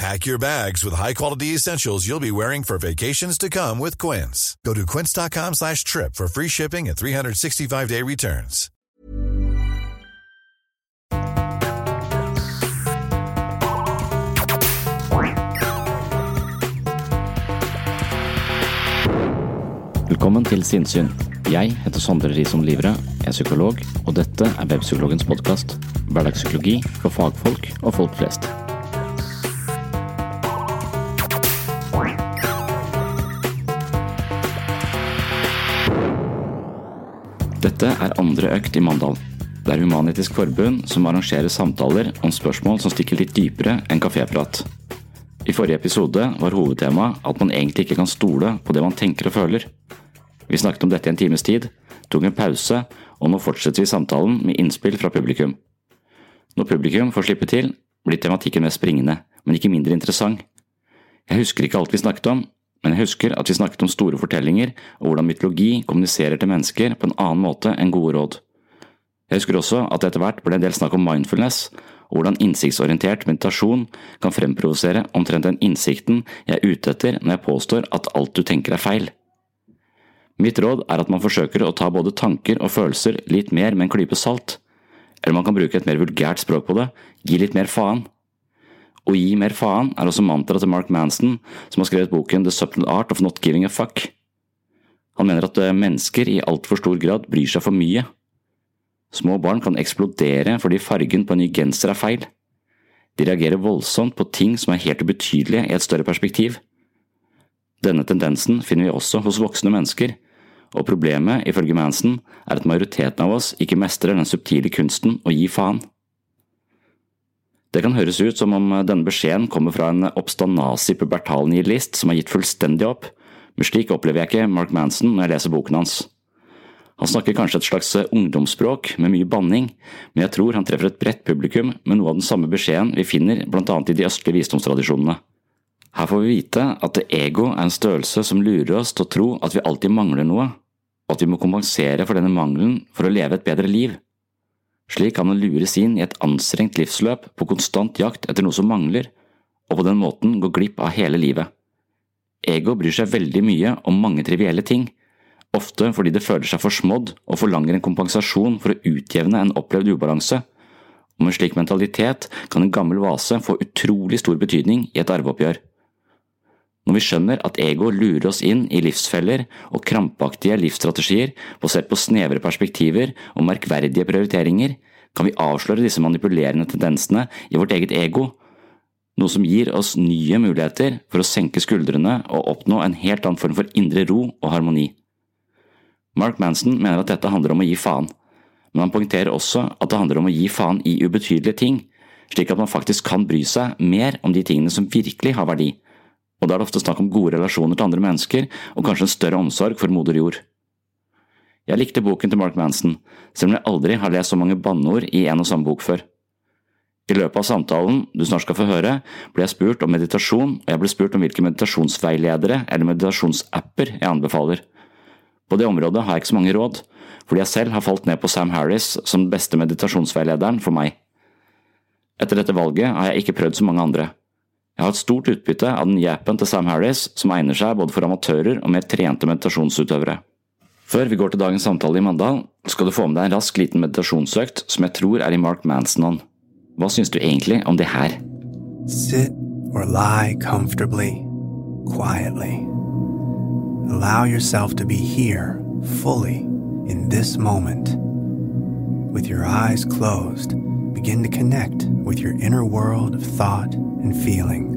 Pack your bags with high-quality essentials you'll be wearing for vacations to come with Quince. Go to quince.com slash trip for free shipping and 365-day returns. Velkommen til Sinnsyn. Jeg heter Sondre Risom Livre, er psykolog, og dette er Webpsykologens podkast. Hverdagspsykologi for fagfolk og folk flest. Dette er andre økt i Mandal. Det er Human-Etisk Forbund som arrangerer samtaler om spørsmål som stikker litt dypere enn kaféprat. I forrige episode var hovedtemaet at man egentlig ikke kan stole på det man tenker og føler. Vi snakket om dette i en times tid, tok en pause, og nå fortsetter vi samtalen med innspill fra publikum. Når publikum får slippe til, blir tematikken mest springende, men ikke mindre interessant. Jeg husker ikke alt vi snakket om, men jeg husker at vi snakket om store fortellinger og hvordan mytologi kommuniserer til mennesker på en annen måte enn gode råd. Jeg husker også at det etter hvert ble en del snakk om mindfulness, og hvordan innsiktsorientert meditasjon kan fremprovosere omtrent den innsikten jeg er ute etter når jeg påstår at alt du tenker er feil. Mitt råd er at man forsøker å ta både tanker og følelser litt mer med en klype salt, eller man kan bruke et mer vulgært språk på det, gi litt mer faen. Å gi mer faen er også mantraet til Mark Manson, som har skrevet boken The Subtle Art of Not Giving a Fuck. Han mener at mennesker i altfor stor grad bryr seg for mye. Små barn kan eksplodere fordi fargen på en ny genser er feil. De reagerer voldsomt på ting som er helt ubetydelige i et større perspektiv. Denne tendensen finner vi også hos voksne mennesker, og problemet, ifølge Manson, er at majoriteten av oss ikke mestrer den subtile kunsten å gi faen. Det kan høres ut som om denne beskjeden kommer fra en oppstandasig pubertal nihilist som har gitt fullstendig opp, men slik opplever jeg ikke Mark Manson når jeg leser boken hans. Han snakker kanskje et slags ungdomsspråk med mye banning, men jeg tror han treffer et bredt publikum med noe av den samme beskjeden vi finner blant annet i de østlige visdomstradisjonene. Her får vi vite at ego er en størrelse som lurer oss til å tro at vi alltid mangler noe, og at vi må kompensere for denne mangelen for å leve et bedre liv. Slik kan man lures inn i et anstrengt livsløp på konstant jakt etter noe som mangler, og på den måten gå glipp av hele livet. Ego bryr seg veldig mye om mange trivielle ting, ofte fordi det føler seg forsmådd og forlanger en kompensasjon for å utjevne en opplevd ubalanse, og med slik mentalitet kan en gammel vase få utrolig stor betydning i et arveoppgjør. Når vi skjønner at ego lurer oss inn i livsfeller og krampaktige livsstrategier basert på snevre perspektiver og merkverdige prioriteringer, kan vi avsløre disse manipulerende tendensene i vårt eget ego, noe som gir oss nye muligheter for å senke skuldrene og oppnå en helt annen form for indre ro og harmoni. Mark Manson mener at dette handler om å gi faen, men han poengterer også at det handler om å gi faen i ubetydelige ting, slik at man faktisk kan bry seg mer om de tingene som virkelig har verdi og da er det ofte snakk om gode relasjoner til andre mennesker og kanskje en større omsorg for moder jord. Jeg likte boken til Mark Manson, selv om jeg aldri har lest så mange banneord i en og samme bok før. I løpet av samtalen du snart skal få høre, ble jeg spurt om meditasjon, og jeg ble spurt om hvilke meditasjonsveiledere eller meditasjonsapper jeg anbefaler. På det området har jeg ikke så mange råd, fordi jeg selv har falt ned på Sam Harris som den beste meditasjonsveilederen for meg. Etter dette valget har jeg ikke prøvd så mange andre. Jeg har et stort utbytte av den nye til Sam Harris, som egner seg både for amatører og mer trente meditasjonsutøvere. Før vi går til dagens samtale i Mandal, skal du få med deg en rask liten meditasjonsøkt som jeg tror er i Mark Manson-ånd. Hva syns du egentlig om det her? Sit or lie comfortably, quietly. Allow yourself to be here, fully, in this moment. With your eyes closed, begin to connect with your inner world of thought and feeling.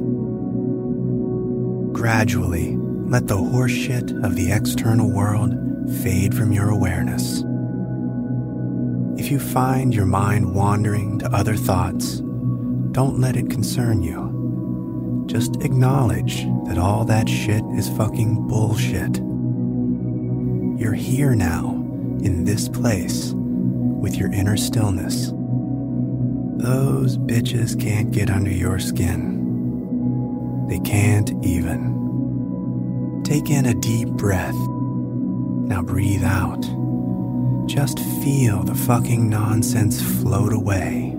Gradually, let the horseshit of the external world fade from your awareness. If you find your mind wandering to other thoughts, don't let it concern you. Just acknowledge that all that shit is fucking bullshit. You're here now, in this place, with your inner stillness. Those bitches can't get under your skin. They can't even. Take in a deep breath. Now breathe out. Just feel the fucking nonsense float away.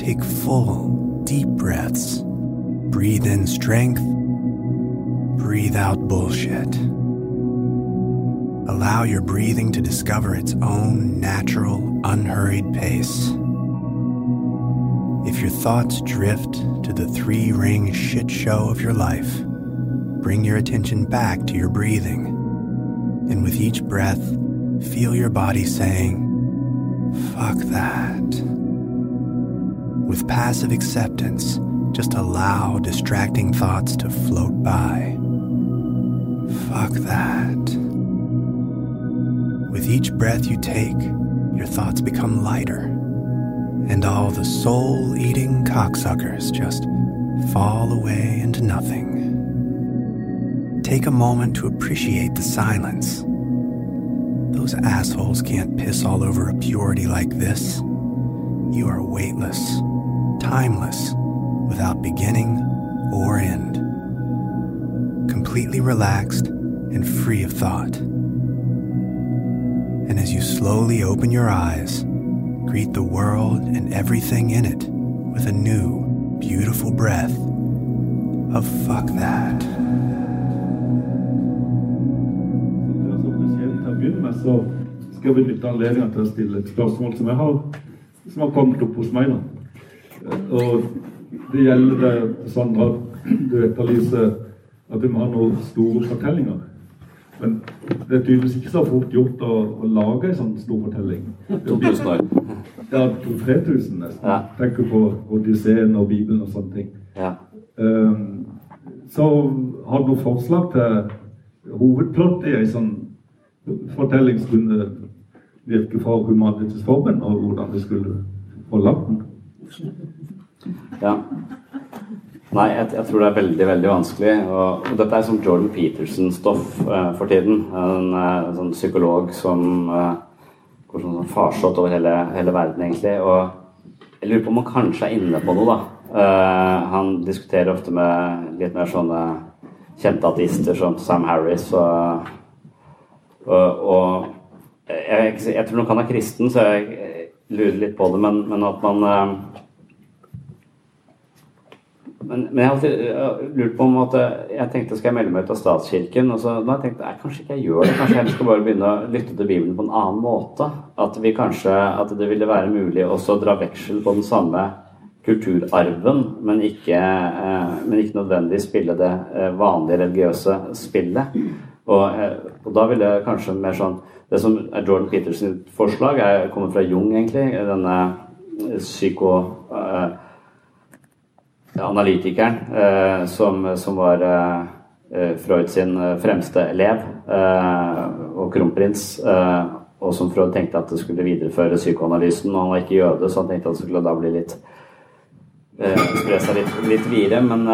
Take full, deep breaths. Breathe in strength. Breathe out bullshit. Allow your breathing to discover its own natural, unhurried pace. If your thoughts drift to the three ring shit show of your life, bring your attention back to your breathing. And with each breath, feel your body saying, fuck that. With passive acceptance, just allow distracting thoughts to float by. Fuck that. With each breath you take, your thoughts become lighter, and all the soul eating cocksuckers just fall away into nothing. Take a moment to appreciate the silence. Those assholes can't piss all over a purity like this. You are weightless, timeless, without beginning or end. Completely relaxed and free of thought. And as you slowly open your eyes, greet the world and everything in it with a new, beautiful breath of fuck that. Så skal jeg benytte anledningen til å stille et spørsmål som jeg har, som har kommet opp hos meg. Da. Og det gjelder det, Sandra, du etterlyser eh, at du må ha noen store fortellinger. Men det er tydeligvis ikke så fort gjort å, å lage en sånn stor fortelling. 2000 år. Ja, 2000-3000 nesten. Ja. Tenker på Odysseen og Bibelen og sånne ting. Ja. Um, så har du noen forslag til hovedplott i en sånn fortelling som kunne virke for Humanitisk og hvordan vi skulle lagt den? Ja. Nei, jeg, jeg tror det er veldig veldig vanskelig. Og, og dette er som Jordan Peterson-stoff eh, for tiden. En, eh, en sånn psykolog som eh, går sånn, sånn farsott over hele, hele verden, egentlig. Og jeg lurer på om han kanskje er inne på noe, da. Eh, han diskuterer ofte med litt mer sånne kjente ateister som Sam Harris og, og, og jeg, jeg tror nok han er kristen, så jeg lurer litt på det, men, men at man eh, men, men jeg har alltid øh, lurt på om at øh, jeg tenkte skal jeg melde meg ut av statskirken. Og så da tenkte jeg kanskje ikke jeg gjør det. Kanskje jeg skal bare begynne å lytte til Bibelen på en annen måte. At, vi kanskje, at det ville være mulig også å dra veksel på den samme kulturarven, men ikke, øh, men ikke nødvendigvis spille det vanlige religiøse spillet. Og, og da ville kanskje mer sånn Det som er Jordan Petersens forslag, er, kommer fra Jung, egentlig. Denne psyko... analytikeren eh, som, som var eh, Freud sin eh, fremste elev og kronprins. Og som Freud tenkte at det skulle videreføre psykoanalysen. Og han var ikke jøde, så han tenkte at det skulle da bli litt spre seg litt, litt videre. Men,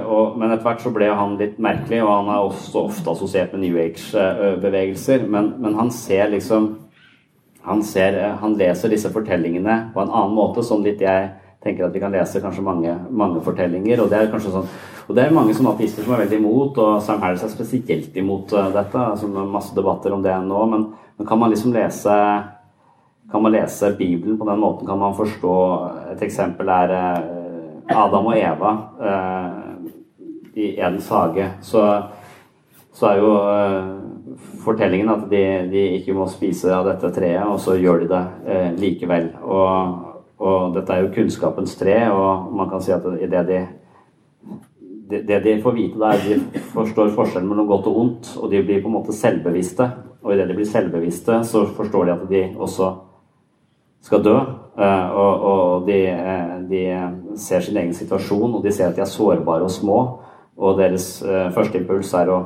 og, men etter hvert så ble han litt merkelig, og han er også ofte assosiert med New Age-bevegelser. Men, men han ser liksom han, ser, han leser disse fortellingene på en annen måte, som litt jeg tenker at vi kan lese kanskje mange, mange fortellinger. Og det er kanskje sånn og det er mange som ateister som er veldig imot, og Sam Harris er spesielt imot uh, dette. Altså, er masse debatter om det nå, men, men, kan man liksom lese kan man lese Bibelen på den måten? Kan man forstå Et eksempel er uh, Adam og Eva uh, i Edens hage. Så, så er jo fortellingen at de, de, ikke må spise av dette treet, og så gjør de det likevel. Og, og dette er jo kunnskapens tre, og man kan si at i det de det, de får vite, da er de forstår forskjellen mellom godt og ondt, og de blir på en måte selvbevisste. Og idet de blir selvbevisste, så forstår de at de også skal dø. Eh, og, og de, eh, de, ser sin egen situasjon, og de ser at de er sårbare og små. Og deres uh, første impuls er å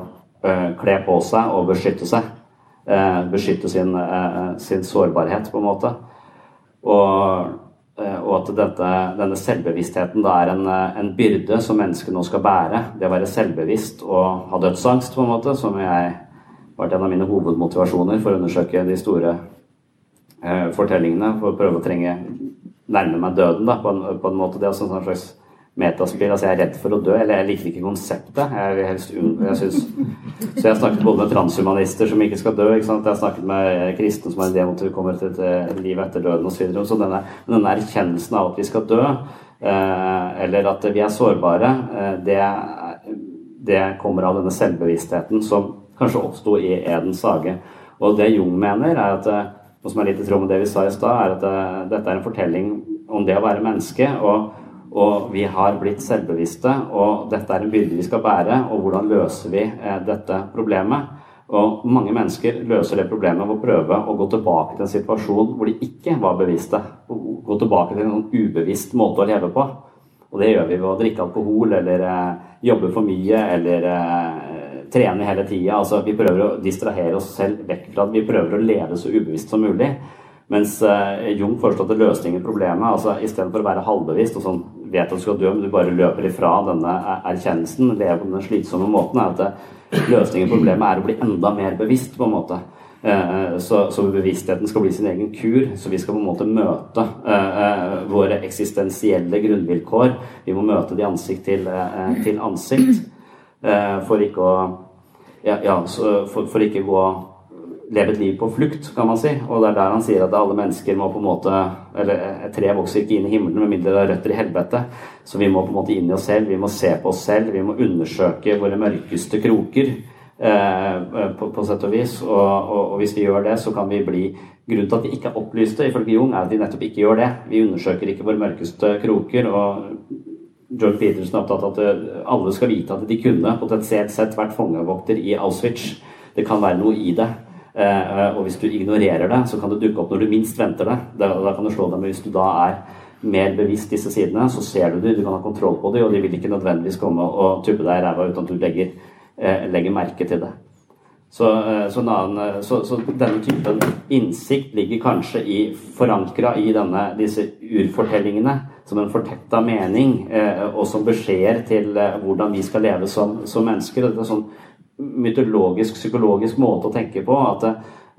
kle på seg og beskytte seg. Beskytte sin, sin, sårbarhet, på en måte. Og Eh, og at dette, denne selvbevisstheten da er en, eh, en, byrde som mennesket nå skal bære. Det å være selvbevisst og ha dødsangst, på en måte, som jeg vært en av mine hovedmotivasjoner for å undersøke de store eh, fortellingene. For å prøve å trenge nærme meg døden da, på en, på en måte. Det er en slags metaspill. Altså, jeg er redd for å dø, eller jeg liker ikke konseptet. Jeg vil helst jeg synes, Så jeg har snakket både med transhumanister som ikke skal dø, ikke sant? jeg har snakket med kristne som har idé om at vi kommer til et liv etter døden osv. Så, videre. så denne, denne erkjennelsen av at vi skal dø, eh, eller at vi er sårbare, eh, det, det kommer av denne selvbevisstheten som kanskje oppsto i Edens hage. Og det Jung mener, er at eh, noe som er litt i tråd med det vi sa i stad, er at dette er en fortelling om det å være menneske. og og vi har blitt selvbevisste, og dette er en byrde vi skal bære. Og hvordan løser vi eh, dette problemet? Og mange mennesker løser det problemet ved å prøve å gå tilbake til en situasjon hvor de ikke var bevisste. Gå tilbake til en ubevisst måte å leve på. Og det gjør vi ved å drikke alkohol eller eh, jobbe for mye eller eh, trene hele tida. Altså, vi prøver å distrahere oss selv vekk fra det. Vi prøver å leve så ubevisst som mulig. Mens Jung Jung at løsningen på problemet. altså Istedenfor å være halvbevisst og sånn vet at du skal dø, men du bare løper ifra denne erkjennelsen, lever på den slitsomme måten, er at løsningen på problemet er å bli enda mer bevisst, på en måte. Eh, så, så, bevisstheten skal bli sin egen kur, så vi skal på en måte møte eh, eh, våre eksistensielle grunnvilkår. Vi må møte de ansikt til, til ansikt for ikke å ja, ja for, for ikke gå leve et liv på flukt, kan man si. Og det er der han sier at alle mennesker må på en måte Eller et tre vokser ikke inn i himmelen med mindre det er røtter i helvete. Så vi må på en måte inn i oss selv, vi må se på oss selv, vi må undersøke våre mørkeste kroker. Eh, på, på, sett og vis. Og, og, og, hvis vi gjør det, så kan vi bli Grunnen til at vi ikke er opplyste, ifølge Jung, er at vi nettopp ikke gjør det. Vi undersøker ikke våre mørkeste kroker. og George Peterson er opptatt av at alle skal vite at de kunne potensielt sett vært fangevokter i Auschwitz. Det kan være noe i det. Eh, og hvis du ignorerer det, så kan det dukke opp når du minst venter det. Da, kan du slå dem. Hvis du da er mer bevisst disse sidene, så ser du dem, du kan ha kontroll på dem, og de vil ikke nødvendigvis komme og tubbe deg i ræva uten at du legger, eh, legger, merke til det. Så, eh, så, annen, så, så, denne typen innsikt ligger kanskje i, i denne, disse urfortellingene som en fortetta mening, og som beskjeder til hvordan vi skal leve som, som mennesker. Dette er sånn mytologisk, psykologisk måte å tenke på. At,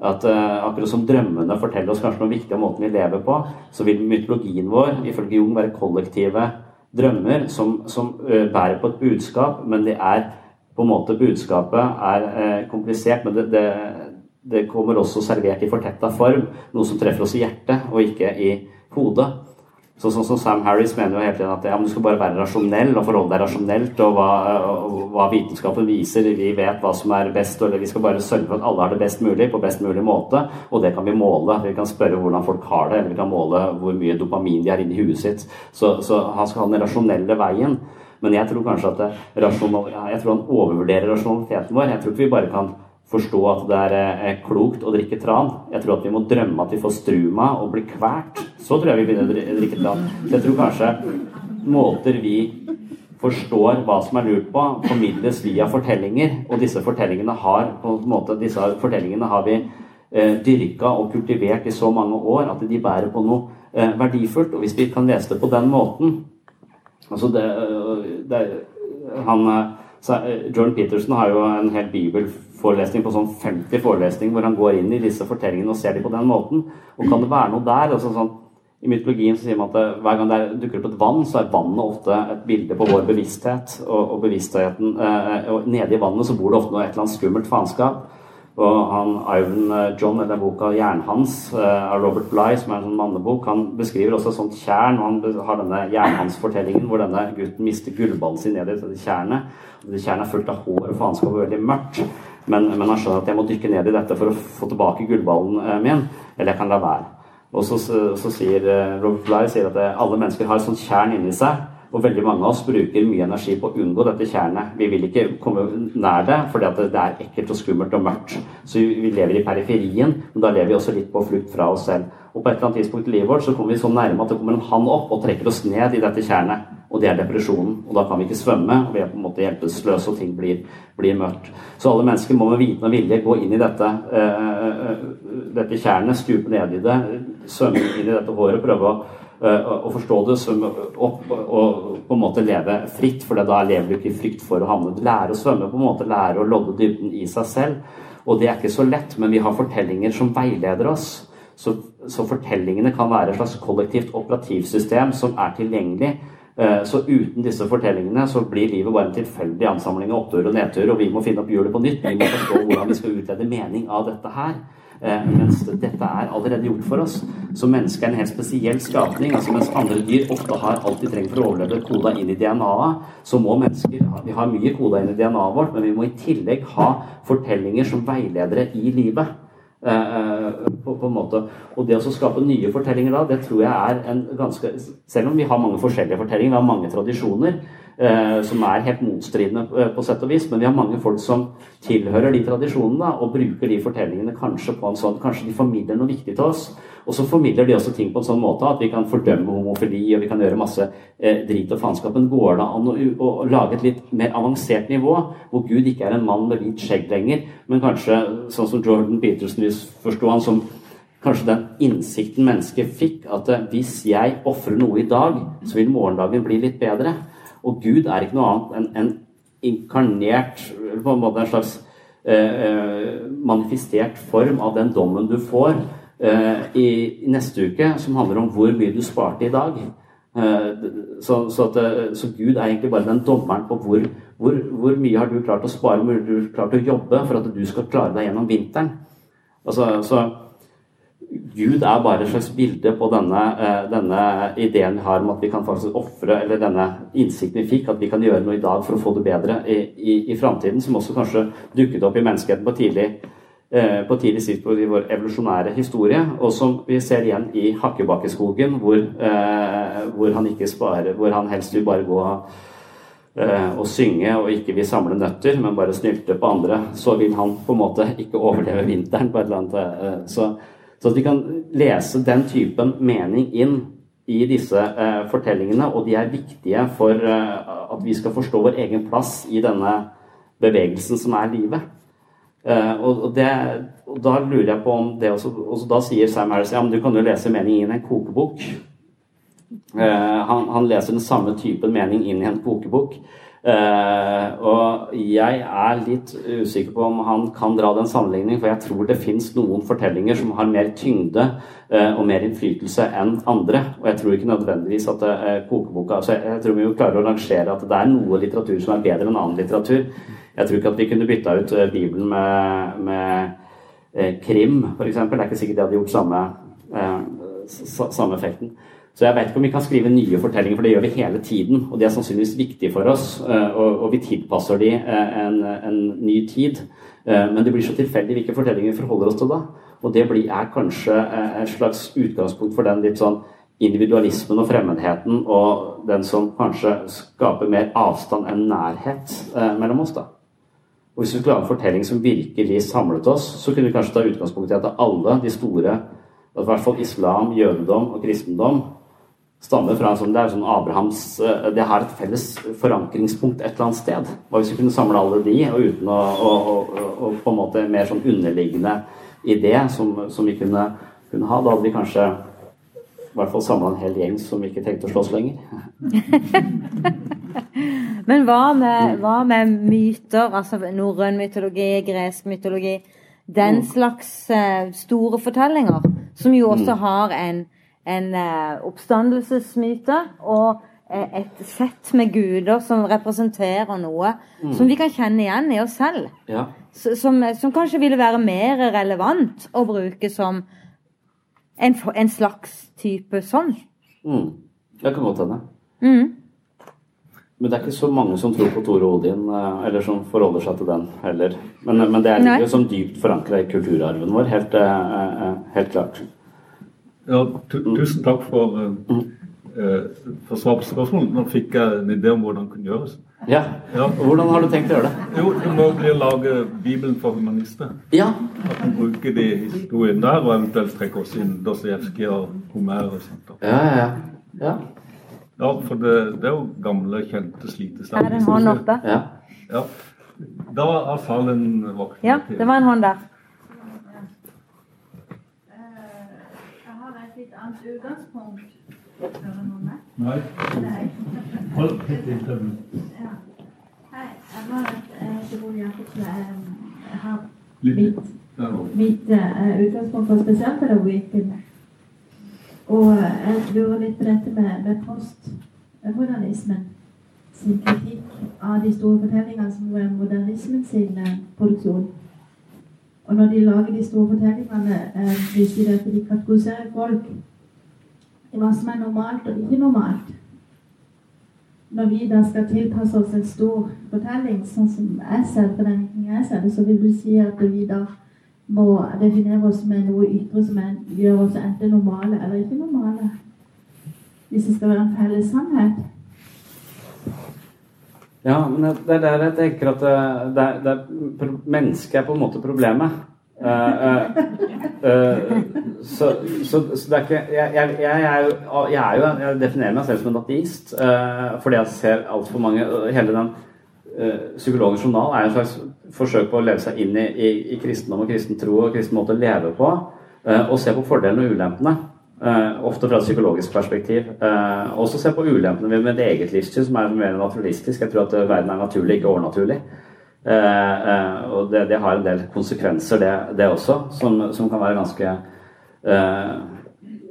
at uh, akkurat som drømmene forteller oss kanskje noe viktig om måten vi lever på, så vil mytologien vår ifølge Jung være kollektive drømmer som, som uh, bærer på et budskap, men det er på en måte budskapet er uh, komplisert, men det, det, det, kommer også servert i fortetta form. Noe som treffer oss i hjertet, og ikke i hodet. Så, sånn som Sam Harris mener jo hele tiden at ja, du skal bare være rasjonell og forholde deg rasjonelt og hva, og hva, vitenskapen viser. Vi vet hva som er best, og vi skal bare sørge for at alle har det best mulig på best mulig måte. Og det kan vi måle. Vi kan spørre hvordan folk har det, eller vi kan måle hvor mye dopamin de har inni huet sitt. Så, så, han skal ha den rasjonelle veien. Men jeg tror kanskje at jeg tror han overvurderer rasjonaliteten vår. Jeg tror ikke vi bare kan forstå at det er eh, klokt å drikke tran. Jeg tror at vi må drømme at vi får struma og blir kvalt. Så tror jeg vi begynner å drikke til Så jeg tror kanskje måter vi forstår hva som er lurt på, formidles via fortellinger. Og disse fortellingene har på en måte, disse fortellingene har vi eh, dyrka og kultivert i så mange år at de bærer på noe eh, verdifullt. Og hvis vi kan lese det på den måten altså det, eh, det han John Jordan Peterson har jo en hel bibelforelesning på sånn 50 forelesninger hvor han går inn i disse fortellingene og ser dem på den måten. Og kan det være noe der? Altså sånn, I mytologien sier man at hver gang det dukker opp et vann, så er vannet ofte et bilde på vår bevissthet. Og, og bevisstheten eh, og Nede i vannet så bor det ofte noe, et eller annet skummelt faenskap. Og han Ivan eh, John, eller boka 'Jernhans' eh, av Robert Bligh, som er en sånn mannebok, han beskriver også et sånt tjern. og Han har denne Jernhans-fortellingen hvor denne gutten mister gullballen sin ned i dette tjernet. Det tjernet er fullt av hår og faenskap og veldig mørkt. Men, men, han skjønner at jeg må dykke ned i dette for å få tilbake gullballen min, eller jeg kan la være. Og så, så sier eh, Robert Bligh sier at eh, alle mennesker har et sånt tjern inni seg. Og veldig mange av oss bruker mye energi på å unngå dette tjernet. Vi vil ikke komme nær det fordi det er ekkelt og skummelt og mørkt. Så vi lever i periferien, men da lever vi også litt på flukt fra oss selv. Og på et eller annet tidspunkt i livet vårt så kommer vi så nærme at det kommer en hand opp og trekker oss ned i dette tjernet. Og det er depresjonen. Og da kan vi ikke svømme, og vi er på en måte hjelpeløse, og ting blir, blir, mørkt. Så alle mennesker må med viten og vilje gå inn i dette, uh, dette tjernet, stupe ned i det, svømme inn i dette håret, prøve å, å forstå det, svømme opp og på en måte leve fritt. For da lever du ikke i frykt for å havne Lære å svømme, på en måte lære å lodde dybden i seg selv. Og det er ikke så lett, men vi har fortellinger som veileder oss. Så, så fortellingene kan være et slags kollektivt operativsystem som er tilgjengelig Eh, så uten disse fortellingene så blir livet bare en tilfeldig ansamling av opptur og nedtur, og vi må finne opp hjulet på nytt. Vi må forstå hvordan vi skal utlede mening av dette her. Eh, mens dette er allerede gjort for oss. Så mennesket er en helt spesiell skapning. altså Mens andre dyr ofte har alt de trenger for å overleve koda inn i DNA-et, så må mennesker Vi har mye koda inn i DNA-et vårt, men vi må i tillegg ha fortellinger som veiledere i livet. Eh, på, på, en måte. Og det å skape nye fortellinger da, det tror jeg er en ganske Selv om vi har mange forskjellige fortellinger, vi har mange tradisjoner, Eh, som er helt motstridende eh, på sett og vis. Men vi har mange folk som tilhører de tradisjonene og bruker de fortellingene kanskje på en sånn Kanskje de formidler noe viktig til oss. Og så formidler de også ting på en sånn måte at vi kan fordømme homofili og vi kan gjøre masse eh, drit og faenskap. Men går det an å, å, lage et litt mer avansert nivå, hvor Gud ikke er en mann med hvitt skjegg lenger, men kanskje sånn som Jordan Peterson forsto han som kanskje den innsikten mennesket fikk, at hvis jeg ofrer noe i dag, så vil morgendagen bli litt bedre. Og Gud er ikke noe annet enn en inkarnert på en måte en slags eh, eh, manifestert form av den dommen du får eh, i, i, neste uke, som handler om hvor mye du sparte i dag. Eh, så, så, at, eh, så, Gud er egentlig bare den dommeren på hvor, hvor, hvor, mye har du klart å spare, hvor mye har du klart å jobbe for at du skal klare deg gjennom vinteren. Altså, så Gud er bare et slags bilde på denne, eh, denne, ideen vi har om at vi kan faktisk ofre, eller denne innsikten vi fikk, at vi kan gjøre noe i dag for å få det bedre i, i, i framtiden, som også kanskje dukket opp i menneskeheten på tidlig eh, på tidlig tidspunkt i vår evolusjonære historie, og som vi ser igjen i Hakkebakkeskogen, hvor, eh, hvor han ikke sparer, hvor han helst vil bare gå og synge og ikke vil samle nøtter, men bare snylte på andre, så vil han på en måte ikke overleve vinteren på et eller annet Så så at vi kan lese den typen mening inn i disse eh, fortellingene, og de er viktige for eh, at vi skal forstå vår egen plass i denne bevegelsen som er livet. Eh, og, det, og, da lurer jeg på om det også, også Da sier Sam Harris ja, men du kan jo lese mening inn i en kokebok. Eh, han, han, leser den samme typen mening inn i en kokebok. Uh, og jeg er litt usikker på om han kan dra den sammenligning, for jeg tror det fins noen fortellinger som har mer tyngde uh, og mer innflytelse enn andre. Og jeg tror ikke nødvendigvis at uh, kokeboka altså jeg, tror vi jo klarer å rangere at det er noe litteratur som er bedre enn annen litteratur. Jeg tror ikke at vi kunne bytta ut Bibelen med, med krim, f.eks. Det er ikke sikkert de hadde gjort samme, samme effekten. Så jeg vet ikke om vi kan skrive nye fortellinger, for det gjør vi hele tiden. Og det er sannsynligvis viktig for oss, eh, og, vi tilpasser de eh, en, en ny tid. Eh, men det blir så tilfeldig hvilke fortellinger vi forholder oss til da. Og det blir, er kanskje et slags utgangspunkt for den litt sånn individualismen og fremmedheten, og den som kanskje skaper mer avstand enn nærhet mellom oss. da. Og Hvis vi skulle ha en fortelling som virkelig samlet oss, så kunne vi kanskje ta utgangspunkt i at alle de store, i hvert fall islam, jødedom og kristendom, stammer fra sånn, det er sånn Abrahams eh, Det har et felles forankringspunkt et eller annet sted. Og hvis vi kunne samle alle de, og uten å, å, å, å på en måte mer sånn underliggende idé som, som vi kunne, kunne, ha? Da hadde vi kanskje i hvert fall samla en hel gjeng som ikke tenkte å slåss lenger. Men hva med, hva med, myter, altså norrøn mytologi, gresk mytologi, den mm. slags uh, store fortellinger, som jo også mm. har en en eh, oppstandelsesmyte og eh, et sett med guder som representerer noe som vi kan kjenne igjen i oss selv. Ja. Som, som kanskje ville være mer relevant å bruke som en, en slags type sånn. Mm. Det kan godt hende. Mm. Men det er ikke så mange som tror på Tore Odin, eh, eller som forholder seg til den heller. Men, men det er jo sånn dypt forankra i kulturarven vår, helt, eh, eh, helt klart. Ja, tu tusen takk for, uh, uh, for svar på spørsmålet. Nå fikk jeg en idé om hvordan det kunne gjøres. Ja. Ja. Hvordan har du tenkt å gjøre det? Jo, det må bli å lage Bibelen for humanister. Ja. At man bruker de historiene der, og eventuelt trekker oss inn Dostojevskij og Homer og sånt. Ja, ja, ja. ja. Ja, for det, det er jo gamle, kjente slitestemmer. Er det en hånd oppe? ja. Ja. Da er salen våknet. Ja, det var en hånd der. Jeg har et annet utgangspunkt. Nei. Hold helt inntil den. Hei, jeg var heter Bo Jacobsen. Jeg, jeg har mitt, mitt eh, utgangspunkt for spesialpedagogikken. Og eh, jeg lurer litt på dette med, med postmodernismen sin kritikk av de store fortellingene som er modernismen sin eh, produksjon. Og når de lager de store fortellingene, eh, viser de at de kategoriserer folk i hva som er normalt og ikke normalt. Når vi da skal tilpasse oss en stor fortelling, sånn som jeg ser på den jeg ser det, så vil du si at vi da må definere oss med noe ytre som er, gjør oss enten normale eller ikke normale. Hvis det skal være en felles sannhet. Ja, men det er der jeg tenker at det, det, er, det mennesket er på en måte problemet. Uh, uh, uh, så, så, så det er ikke Jeg, jeg, jeg, er, jo, jeg er jo Jeg definerer meg selv som en ateist eh, fordi jeg ser altfor mange Hele den Psykologens journal er en slags forsøk på å leve seg inn i, i, i kristendom og kristen tro og kristen måte å leve på, eh, og se på fordelene og ulempene. Eh, ofte fra et psykologisk perspektiv. Uh, også se på ulempene ved det eget livssyn, som er mer naturalistisk. Jeg tror at eh, verden er naturlig, ikke overnaturlig. Eh, eh, og det, det har en del konsekvenser, det, det også, som, som kan være ganske eh,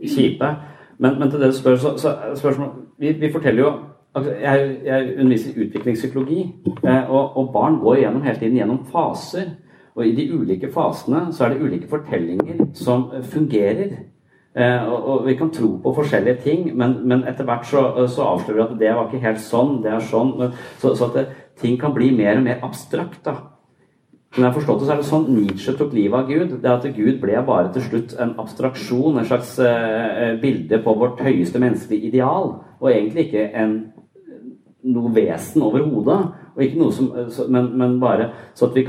kjipe. Men, men til det du spør, så, så spørsmål, vi, vi forteller jo altså, Jeg, jeg underviser i utviklingspsykologi, eh, og, og barn går gjennom hele tiden gjennom faser. Og i de ulike fasene så er det ulike fortellinger som eh, fungerer. Eh, og, og vi kan tro på forskjellige ting, men, men etter hvert så, så avslører vi at det var ikke helt sånn, det er sånn. Men, så, så at det, ting kan bli mer og mer abstrakt. da. Som jeg har forstått det, så er det sånn Nietzsche tok livet av Gud. Det at Gud ble bare til slutt en abstraksjon, en slags eh, bilde på vårt høyeste menneskelige ideal. Og egentlig ikke en, noe vesen overhodet. Men, men bare så at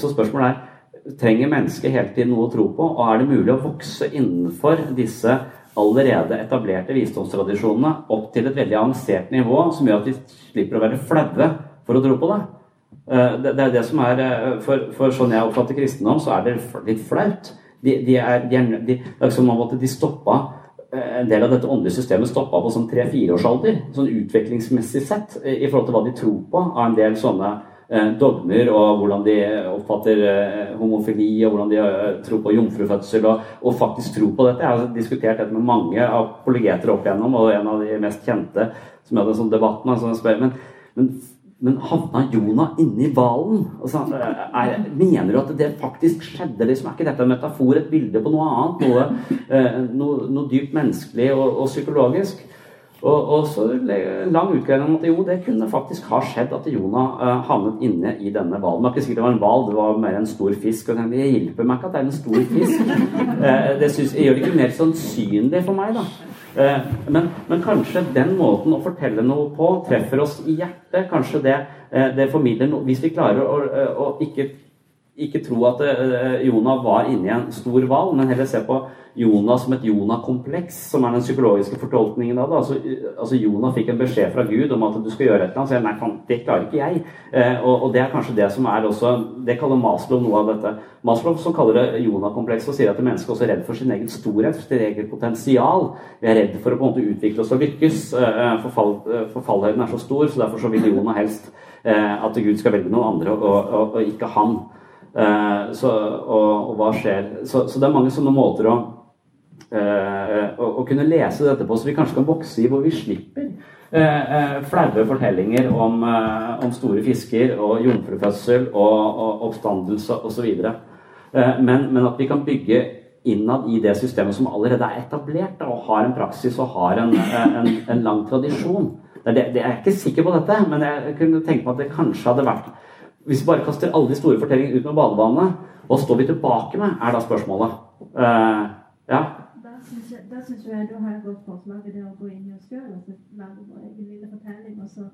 Så spørsmålet er Trenger mennesket hele tiden noe å tro på? Og er det mulig å vokse innenfor disse allerede etablerte visdomstradisjonene opp til et veldig avansert nivå som gjør at vi slipper å være flaue for å tro på det? Eh, Det, det er det som er eh, for, for sånn jeg oppfatter kristendom, så er det litt flaut. De, de er, de de, det som om at de stoppa eh, en del av dette åndelige systemet stoppa på sånn tre-fireårsalder, sånn utviklingsmessig sett, i forhold til hva de tror på av en del sånne dogmer, og hvordan de oppfatter eh, homofili, og hvordan de eh, tror på jomfrufødsel, og, og faktisk tror på dette. Jeg har diskutert dette med mange apologeter opp igjennom, og en av de mest kjente som hadde en sånn debatt med, som spør men, men men havna Jonah inni hvalen? Altså, er- mener du at det faktisk skjedde? Liksom? Er ikke dette en metafor, et bilde på noe annet? Noe, eh, noe, noe dypt menneskelig og, og psykologisk? Og, og så en lang utgreiing om at jo, det kunne faktisk ha skjedd at Jonah uh, havnet inne i denne hvalen. Det var ikke sikkert det var en hval, det var mer en stor fisk. Og det hjelper meg ikke at det er en stor fisk. Uh, det synes, gjør det ikke mer sannsynlig for meg, da. Uh, Men, men kanskje den måten å fortelle noe på treffer oss i hjertet. Kanskje det, det formidler noe Hvis vi klarer å, å ikke, ikke tro at eh, Jonah var inni en stor hval, men heller se på Jonah som et Jonah-kompleks, som er den psykologiske fortolkningen av det. Altså, eh, altså Jonah fikk en beskjed fra Gud om at du skal gjøre et eller annet. Så jeg, nei, det klarer ikke jeg. Eh, og, og det er kanskje det som er også Det kaller Maslow noe av dette. Maslow som kaller det Jonah-kompleks og sier at mennesket også er redd for sin egen storhet, sitt eget potensial. Vi er redd for å på en måte utvikle oss og lykkes. Eh, eh, for fallhøyden er så stor, så derfor så vil Jonah helst eh, at Gud skal velge noen andre, og, og, og ikke han. Eh, så, og, og hva skjer? Så, så det er mange sånne måter å å, å, kunne lese dette på, så vi kanskje kan vokse i hvor vi slipper uh, flaue fortellinger om, om, store fisker og jomfrufødsel og, og oppstandelse osv. Men, men at vi kan bygge innad i det systemet som allerede er etablert og har en praksis og har en, en, en lang tradisjon. Det, det, jeg er ikke sikker på dette, men jeg kunne tenke meg at det kanskje hadde vært Hvis vi bare kaster alle de store fortellingene ut med badevannet, hva står vi tilbake med, er da spørsmålet. Uh, ja. Da syns jeg du har et godt forslag i det å gå inn i oss sjøl og lage vår egen lille fortelling, og så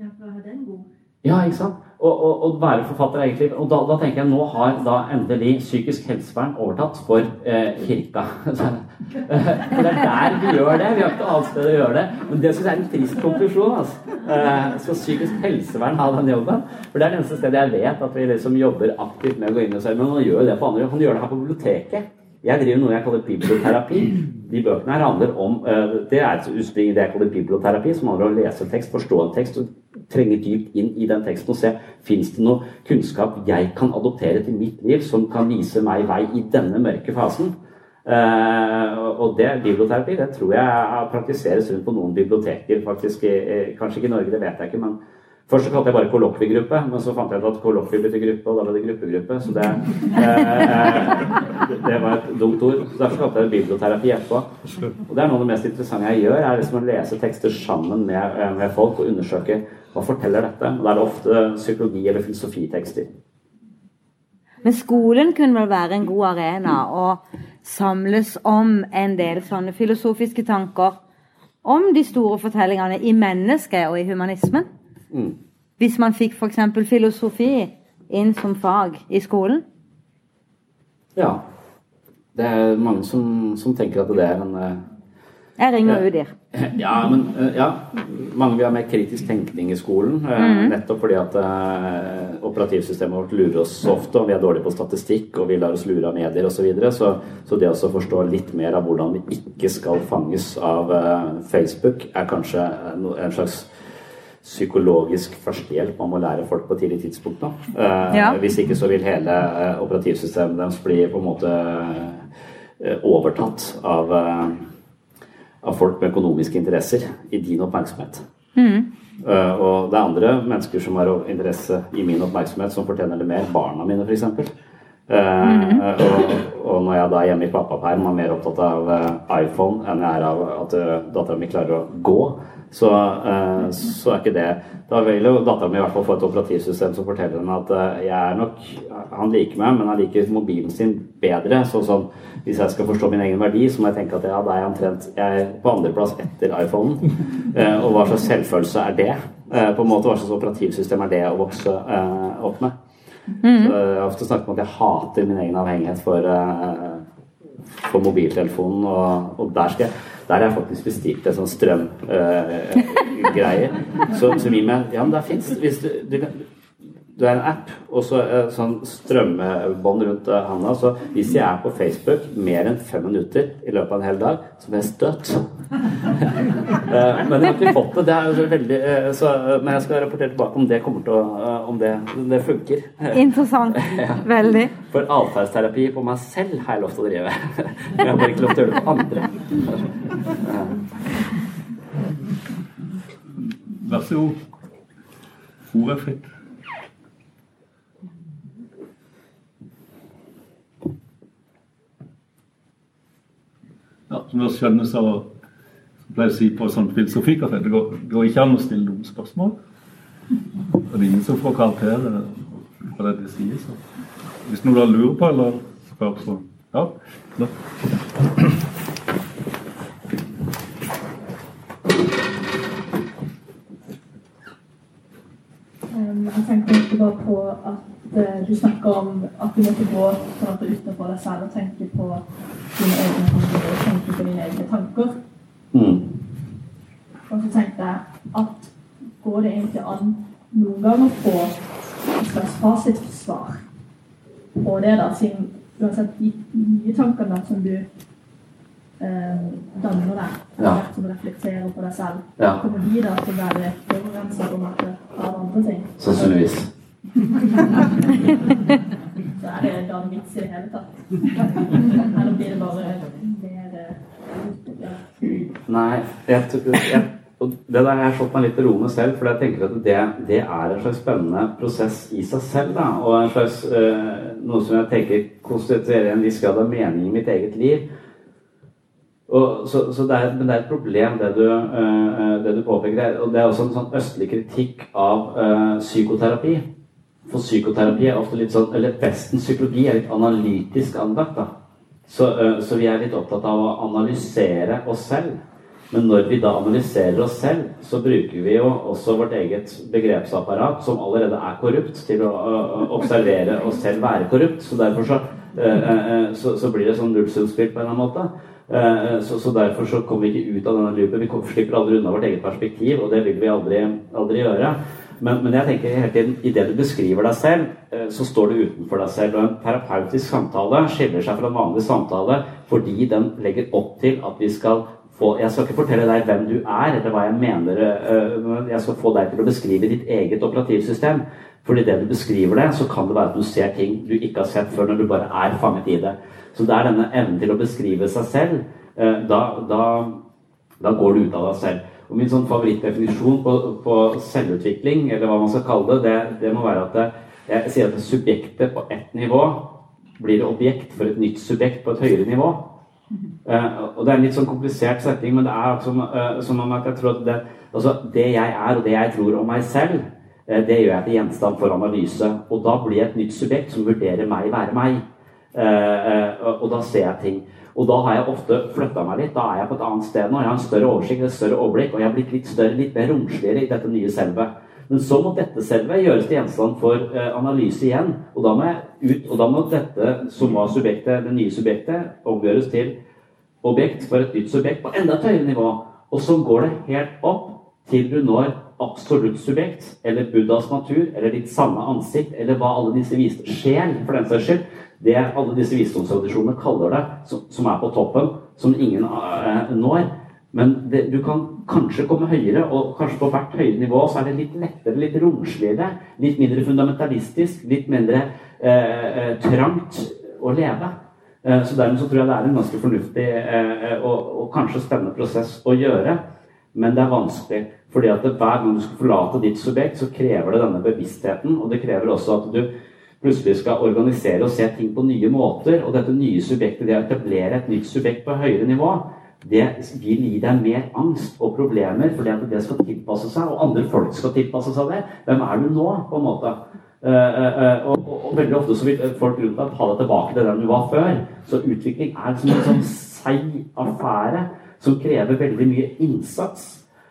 ja, ha den god. Ja, ikke sant? Og, og, være forfatter egentlig Og da, da, tenker jeg nå har da endelig psykisk helsevern overtatt for eh, kirka. for det er der vi gjør det. Vi har ikke annet sted å gjøre det. Men det syns jeg er en trist konklusjon. Altså. Eh, skal psykisk helsevern ha den jobben? For det er det eneste stedet jeg vet at vi liksom jobber aktivt med å gå inn i oss. Men man gjør det på andre. Man gjør det her på biblioteket. Jeg driver noe jeg kaller biblioterapi. De bøkene her handler om uh, Det er det jeg kaller biblioterapi, som handler om å lese tekst, forstå en tekst og trenge dypt inn i den teksten og se fins det noe kunnskap jeg kan adoptere til mitt liv som kan vise meg vei i denne mørke fasen. Uh, og det biblioterapi det tror jeg praktiseres rundt på noen biblioteker. faktisk, Kanskje ikke i Norge, det vet jeg ikke. men Først så kalte jeg bare kollokviegruppe, men så fant jeg ut at kollokvie betyr gruppe, og da ble det gruppegruppe. Så det, eh, det var et dumt ord. Så Derfor kalte jeg det biblioterapi etterpå. Og det er noe av det mest interessante jeg gjør, er liksom å lese tekster sammen med, eh, med folk og undersøke hva forteller dette. Og da er det ofte psykologi- eller filosofitekster. Men skolen kunne vel være en god arena å samles om en del sånne filosofiske tanker om de store fortellingene i mennesket og i humanismen? Mm. Hvis man fikk f.eks. filosofi inn som fag i skolen? Ja. Det er mange som, som tenker at det er en uh, Jeg ringer Udir. Ja, men uh, ja. Mange vil ha mer kritisk tenkning i skolen. Uh, mm. Nettopp fordi at operativsystemet vårt lurer oss så ofte, og vi er dårlige på statistikk, og vi lar oss lure av medier osv. Så, videre. så Så det å forstå litt mer av hvordan vi ikke skal fanges av Facebook, er kanskje en slags psykologisk førstehjelp man må lære folk på tidlig tidspunkt. Da. Uh, ja. Hvis ikke så vil hele uh, operativsystemet deres bli på en måte uh, overtatt av, av, folk med økonomiske interesser i din oppmerksomhet. Mm. og det er andre mennesker som har interesse i min oppmerksomhet, som fortjener det mer. Barna mine, f.eks. Mm. Og, og, når jeg da er hjemme i pappaperm og er mer opptatt av iPhone enn jeg er av at dattera mi klarer å gå, så, uh, så, er ikke det Da vil jo dattera mi i hvert fall få et operativsystem som forteller henne at uh, jeg er nok Han liker meg, men han liker mobilen sin bedre. Så sånn, hvis jeg skal forstå min egen verdi, så må jeg tenke at ja, da er jeg omtrent jeg er på andreplass etter iPhonen. Uh, og hva slags selvfølelse er det? på en måte Hva slags operativsystem er det å vokse opp med? Mm. Så jeg har ofte snakket om at jeg hater min egen avhengighet for, for mobiltelefonen, og, og der skal jeg der har jeg faktisk bestilt en sånn strømgreie. Øh, så, så vi med Ja, men der fins. Hvis du, du, du er en app og så uh, sånn strømmebånd rundt uh, handa. Så hvis jeg er på Facebook mer enn fem minutter i løpet av en hel dag, så blir jeg støtt. uh, men jeg har ikke fått det. det er veldig, så, men jeg skal rapportere tilbake om det kommer til å om det, det funker. Interessant. ja. Veldig. For atferdsterapi på meg selv har jeg lov til å drive. jeg har bare ikke lov til å gjøre det på andre. Vær så god. Ordet er fritt. Ja, som dere skjønner, så pleier å si på sånn filosofikafé det går, går ikke an å stille noen spørsmål. Og det er ingen som får karakterer på det de sier. Så. Hvis noen da lurer på eller spør, så ja. Da. Jeg tenkte bare på at du snakker om at du måtte gå utenfor deg selv og tenke på dine egne tanker og tenke på dine egne tanker. Mm. Og så tenkte jeg at går det egentlig an noen ganger å få et slags fasitsvar på det, da, siden uansett de nye tankene som du eh, danner deg, ja. som reflekterer på deg selv, ja. kommer de da til å være forurensa på en måte av andre ting? Sannsynligvis. Så er det da vits i det hele tatt? Eller blir det bare mer Nei, jeg, jeg, det der har jeg slått meg litt til ro med selv, for jeg tenker at det, det, er en slags spennende prosess i seg selv. Da, og en slags, øh, noe som jeg tenker konstituerer en viss grad av mening i mitt eget liv. Og, så, så det er, det er et problem, det du, øh, du påpeker. Og det er også en sånn østlig kritikk av øh, psykoterapi. For psykoterapi er ofte litt sånn Eller Vestens psykologi er litt analytisk anlagt. da. Så, så vi er litt opptatt av å analysere oss selv. Men når vi da analyserer oss selv, så bruker vi jo også vårt eget begrepsapparat, som allerede er korrupt, til å observere oss selv være korrupt. Så derfor så, så, så blir det sånn nullsumspill på en eller annen måte. Så, så, derfor så kommer vi ikke ut av denne loopen. Vi slipper aldri unna vårt eget perspektiv, og det vil vi aldri, aldri gjøre. Men, men, jeg tenker hele tiden, idet du beskriver deg selv, så står du utenfor deg selv. Og en terapeutisk samtale skiller seg fra en vanlig samtale fordi den legger opp til at vi skal få, Jeg skal ikke fortelle deg hvem du er, eller hva jeg mener. Øh, jeg skal få deg til å beskrive ditt eget operativsystem. Fordi det du beskriver det, så kan det være at du ser ting du ikke har sett før, når du bare er fanget i det. Så det er denne evnen til å beskrive seg selv. Øh, da, da, da går du ut av deg selv. Og Min sånn favorittdefinisjon på, på, selvutvikling, eller hva man skal kalle det, det, det må være at det, jeg sier at subjektet på ett nivå blir objekt for et nytt subjekt på et høyere nivå. Uh, og Det er en litt sånn komplisert setting, men det er som, uh, som om at jeg tror at det, altså, det jeg er, og det jeg tror om meg selv, uh, det gjør jeg til gjenstand for analyse. Og da blir jeg et nytt subjekt som vurderer meg være meg. Og da ser jeg ting. Og da har jeg ofte flytta meg litt. Da er jeg på et annet sted nå. Jeg har en større oversikt, et større overblikk, og jeg har blitt litt større, litt mer romsligere i dette nye selvet. Men så må dette selvet gjøres til gjenstand for analyse igjen. Og da må jeg ut, og da må dette som var subjektet, det nye subjektet, omgjøres til objekt for et nytt subjekt på enda et høyere nivå. Og så går det helt opp til du når absolutt subjekt, eller Buddhas natur, eller ditt samme ansikt, eller hva alle disse viste Sjel, for den saks skyld. Det alle disse visdomstradisjonene kaller det, som, som, er på toppen, som ingen uh, når. Men det, du kan kanskje komme høyere, og kanskje på hvert høyere nivå så er det litt lettere, litt romsligere, litt mindre fundamentalistisk, litt mindre uh, trangt å leve. Så dermed så tror jeg det er en ganske fornuftig og, og kanskje spennende prosess å gjøre. Men det er vanskelig. fordi at hver gang du skal forlate ditt subjekt, så krever det denne bevisstheten. Og det krever også at du plutselig skal organisere og se ting på nye måter. Og dette nye subjektet, det å etablere et nytt subjekt på høyere nivå, det vil gi deg mer angst og problemer fordi at det skal tilpasse seg, og andre folk skal tilpasse seg det. Hvem er du nå, på en måte? Uh, uh, uh, og, og, veldig ofte så vil folk rundt deg ta deg tilbake til den du var før. Så utvikling er som en sånn seig affære som krever veldig mye innsats.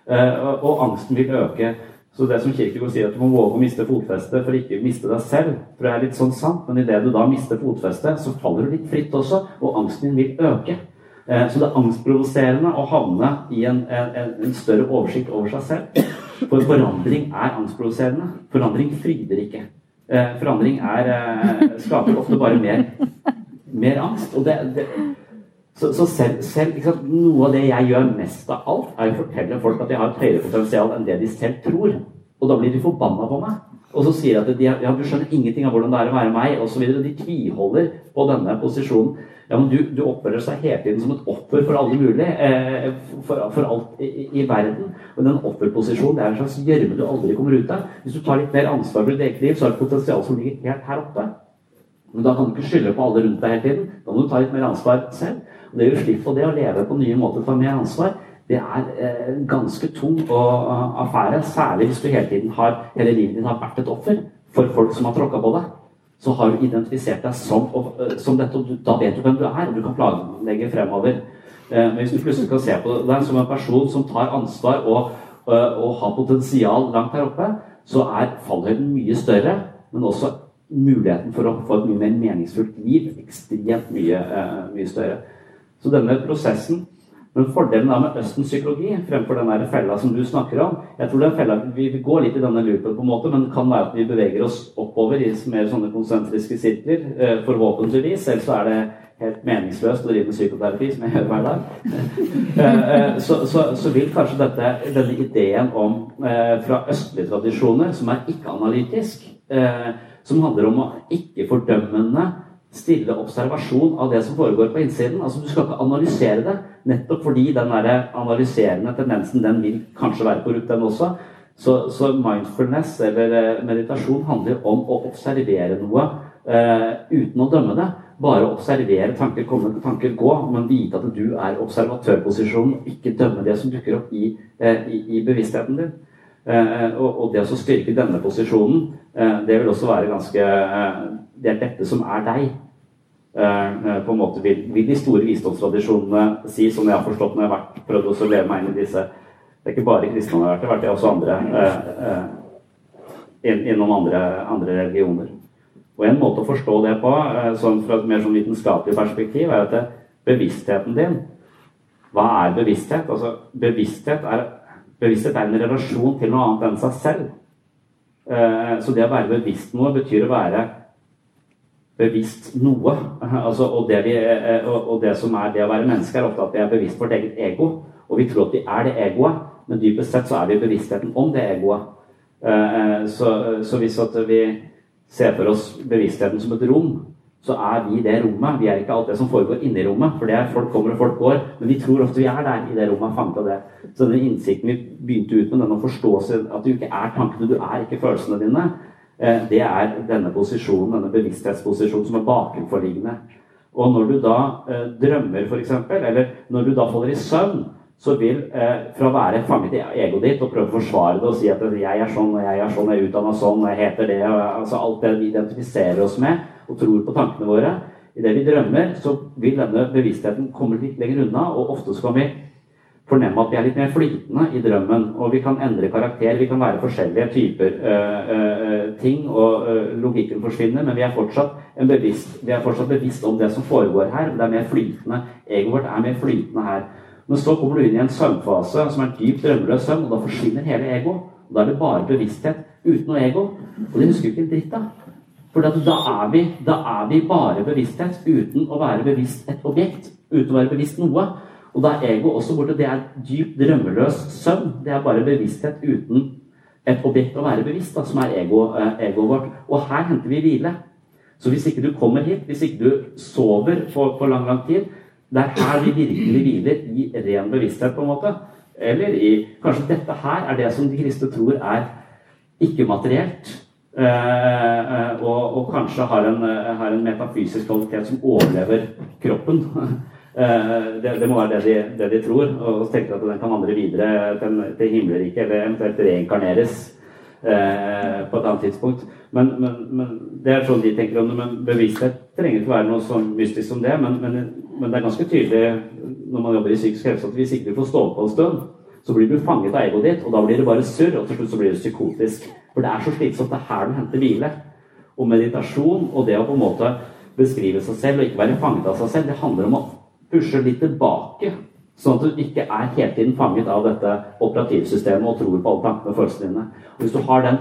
Uh, og angsten vil øke. Så det som Kirkegård sier, at du må våge å miste fotfestet for ikke å miste deg selv, tror jeg er litt sånn sant. Men idet du da mister fotfestet, så faller du litt fritt også, og angsten din vil øke. Så det er angstprovoserende å havne i en, en, en større oversikt over seg selv. For forandring er angstprovoserende. Forandring fryder ikke. Eh, forandring er, eh, skaper ofte bare mer, mer angst. Og det, det, så, så, selv, selv noe av det jeg gjør mest av alt, er å fortelle folk at jeg har et høyere potensial enn det de selv tror. Og da blir de forbanna på meg. Og så sier de at de, ja, du skjønner ingenting av hvordan det er å være meg, osv. De tviholder på denne posisjonen. Ja, men du, du oppfører seg hele tiden som et offer for alle mulige. Eh, for, for, alt i, i, verden. Og den offerposisjonen det er en slags gjørme du aldri kommer ut av. Hvis du tar litt mer ansvar for ditt eget liv, så har du et potensial som ligger helt her oppe. Men da kan du ikke skylde på alle rundt deg hele tiden. Da må du ta litt mer ansvar selv. Og det å på det å leve på nye måter, ta mer ansvar, det er eh, ganske tung og, uh, affære. Særlig hvis du hele tiden har, hele livet ditt har vært et offer for folk som har tråkka på deg så har du identifisert deg som, eh, som dette, og da vet du hvem du er, og du kan planlegge fremover. Eh, men hvis du plutselig kan se på deg som en person som tar ansvar og, eh, og har potensial langt her oppe, så er fallhøyden mye større, men også muligheten for å få et mye mer meningsfullt liv ekstremt mye, mye større. Så denne prosessen men fordelen da med Østens psykologi fremfor den der fella som du snakker om jeg tror den fella, Vi går litt i denne loopen, på en måte, men det kan være at vi beveger oss oppover i mer sånne konsentriske sirkler. Eh, forhåpentligvis. Ellers så er det helt meningsløst å drive med psykoterapi, som jeg gjør hver dag. Eh, eh, så, så, så, vil kanskje dette, denne ideen om fra østlige tradisjoner, som er ikke-analytisk, som handler om å ikke-fordømmende stille observasjon av det som foregår på innsiden. Altså Du skal ikke analysere det, nettopp fordi den der analyserende tendensen den vil kanskje være korrupt, den også. Så, så mindfulness eller eh, meditasjon handler om å observere noe eh, uten å dømme det. Bare observere tanker komme, tanker gå, men vite at du er observatørposisjonen, ikke dømme det som dukker opp i, eh, i, i bevisstheten din. Eh, og, og, det å styrke denne posisjonen, eh, det vil også være ganske eh, Det er dette som er deg. På en måte vil, vil de store visdomstradisjonene si, som jeg har forstått når jeg har vært, prøvd å leve meg inn i disse Det er ikke bare kristne har vært det, det er også andre innom andre, andre religioner. Og En måte å forstå det på, sånn fra et mer sånn vitenskapelig perspektiv, er at det, bevisstheten din Hva er bevissthet? Altså, bevissthet er Bevissthet er en relasjon til noe annet enn seg selv. Eh, så det å være bevisst noe betyr å være bevisst noe. Altså, og, det vi, eh, og, det som er det å være menneske, er ofte at vi er bevisst vårt eget ego. Og vi tror at vi er det egoet, men dypest sett så er vi bevisstheten om det egoet. Eh, så, så hvis vi ser for oss bevisstheten som et rom, så er vi det rommet. Vi er ikke alt det som foregår inni rommet. For det er folk kommer og folk går. Men vi tror ofte vi er der i det rommet. fanget det. Så denne innsikten vi begynte ut med, den å forstå at du ikke er tankene, du er ikke følelsene dine, eh, det er denne posisjonen, denne bevissthetsposisjonen som er bakenforliggende. Og når du da eh, drømmer, f.eks., eller når du da faller i søvn, så vil eh, fra å være fanget i egoet ditt og prøve å forsvare det og si at 'jeg er sånn, jeg er sånn, jeg er utdanna sånn, jeg heter det' og, altså Alt det vi identifiserer oss med og tror på tankene våre. Idet vi drømmer, så vil denne bevisstheten komme litt lenger unna, og ofte så kan vi fornemme at vi er litt mer flytende i drømmen. Og vi kan endre karakter. Vi kan være forskjellige typer uh, uh, ting, og uh, logikken forsvinner, men vi er, bevisst, vi er fortsatt bevisst om det som foregår her. Det er mer flytende. Egoet vårt er mer flytende her. Men så kommer du inn i en søvnfase som er dypt drømmeløs søvn, og da forsvinner hele ego. Og Da er det bare bevissthet uten noe ego. Og det husker vi ikke en dritt av. For da er, vi, da er vi bare bevissthet uten å være bevisst et objekt. Uten å være bevisst noe. Og da er ego også borte. Det er dypt drømmeløs søvn. Det er bare bevissthet uten et objekt å være bevisst, da, som er egoet eh, ego vårt. Og her henter vi hvile. Så hvis ikke du kommer hit, hvis ikke du sover for, for lang, lang tid, det er her vi virkelig hviler i ren bevissthet, på en måte. Eller i Kanskje dette her er det som de kristne tror er ikke-materielt. Eh, eh, og, og, kanskje har en, har en, metafysisk kvalitet som overlever kroppen. Eh, det, det, må være det de, det de, tror, og tenker at den kan vandre videre til, til himmelriket, eller eventuelt reinkarneres eh, på et annet tidspunkt. Men, men, men, Det er sånn de tenker om det. Men bevissthet trenger ikke være noe så mystisk som det. Men, men, det er ganske tydelig når man jobber i psykisk helse, at hvis ikke du får stå på en stund, så blir du fanget av egoet ditt, og da blir det bare surr, og til slutt så blir du psykotisk. For det er så slitsomt. Det er her du henter hvile. Og meditasjon og det å på en måte beskrive seg selv og ikke være fanget av seg selv, det handler om å pushe litt tilbake Sånn at du ikke er hele tiden fanget av dette operativsystemet og tror på alle tankene og følelsene dine. Og Hvis du har den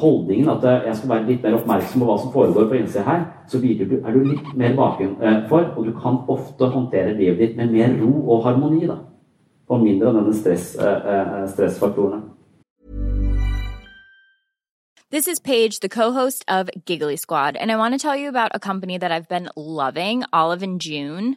holdningen at jeg skal være litt mer oppmerksom på hva som foregår på innsida her, så er du litt mer bakenfor, og du kan ofte håndtere livet ditt med mer ro og harmoni. da. Og mindre av denne stress, eh, stressfaktorene. This is Paige, the co-host of Giggly Squad, and I want to tell you about a company that I've been loving, Olive and June.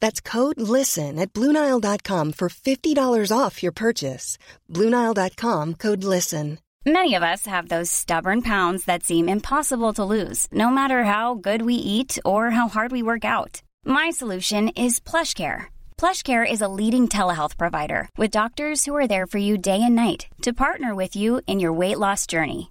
That's code LISTEN at Bluenile.com for $50 off your purchase. Bluenile.com code LISTEN. Many of us have those stubborn pounds that seem impossible to lose, no matter how good we eat or how hard we work out. My solution is PlushCare. PlushCare is a leading telehealth provider with doctors who are there for you day and night to partner with you in your weight loss journey.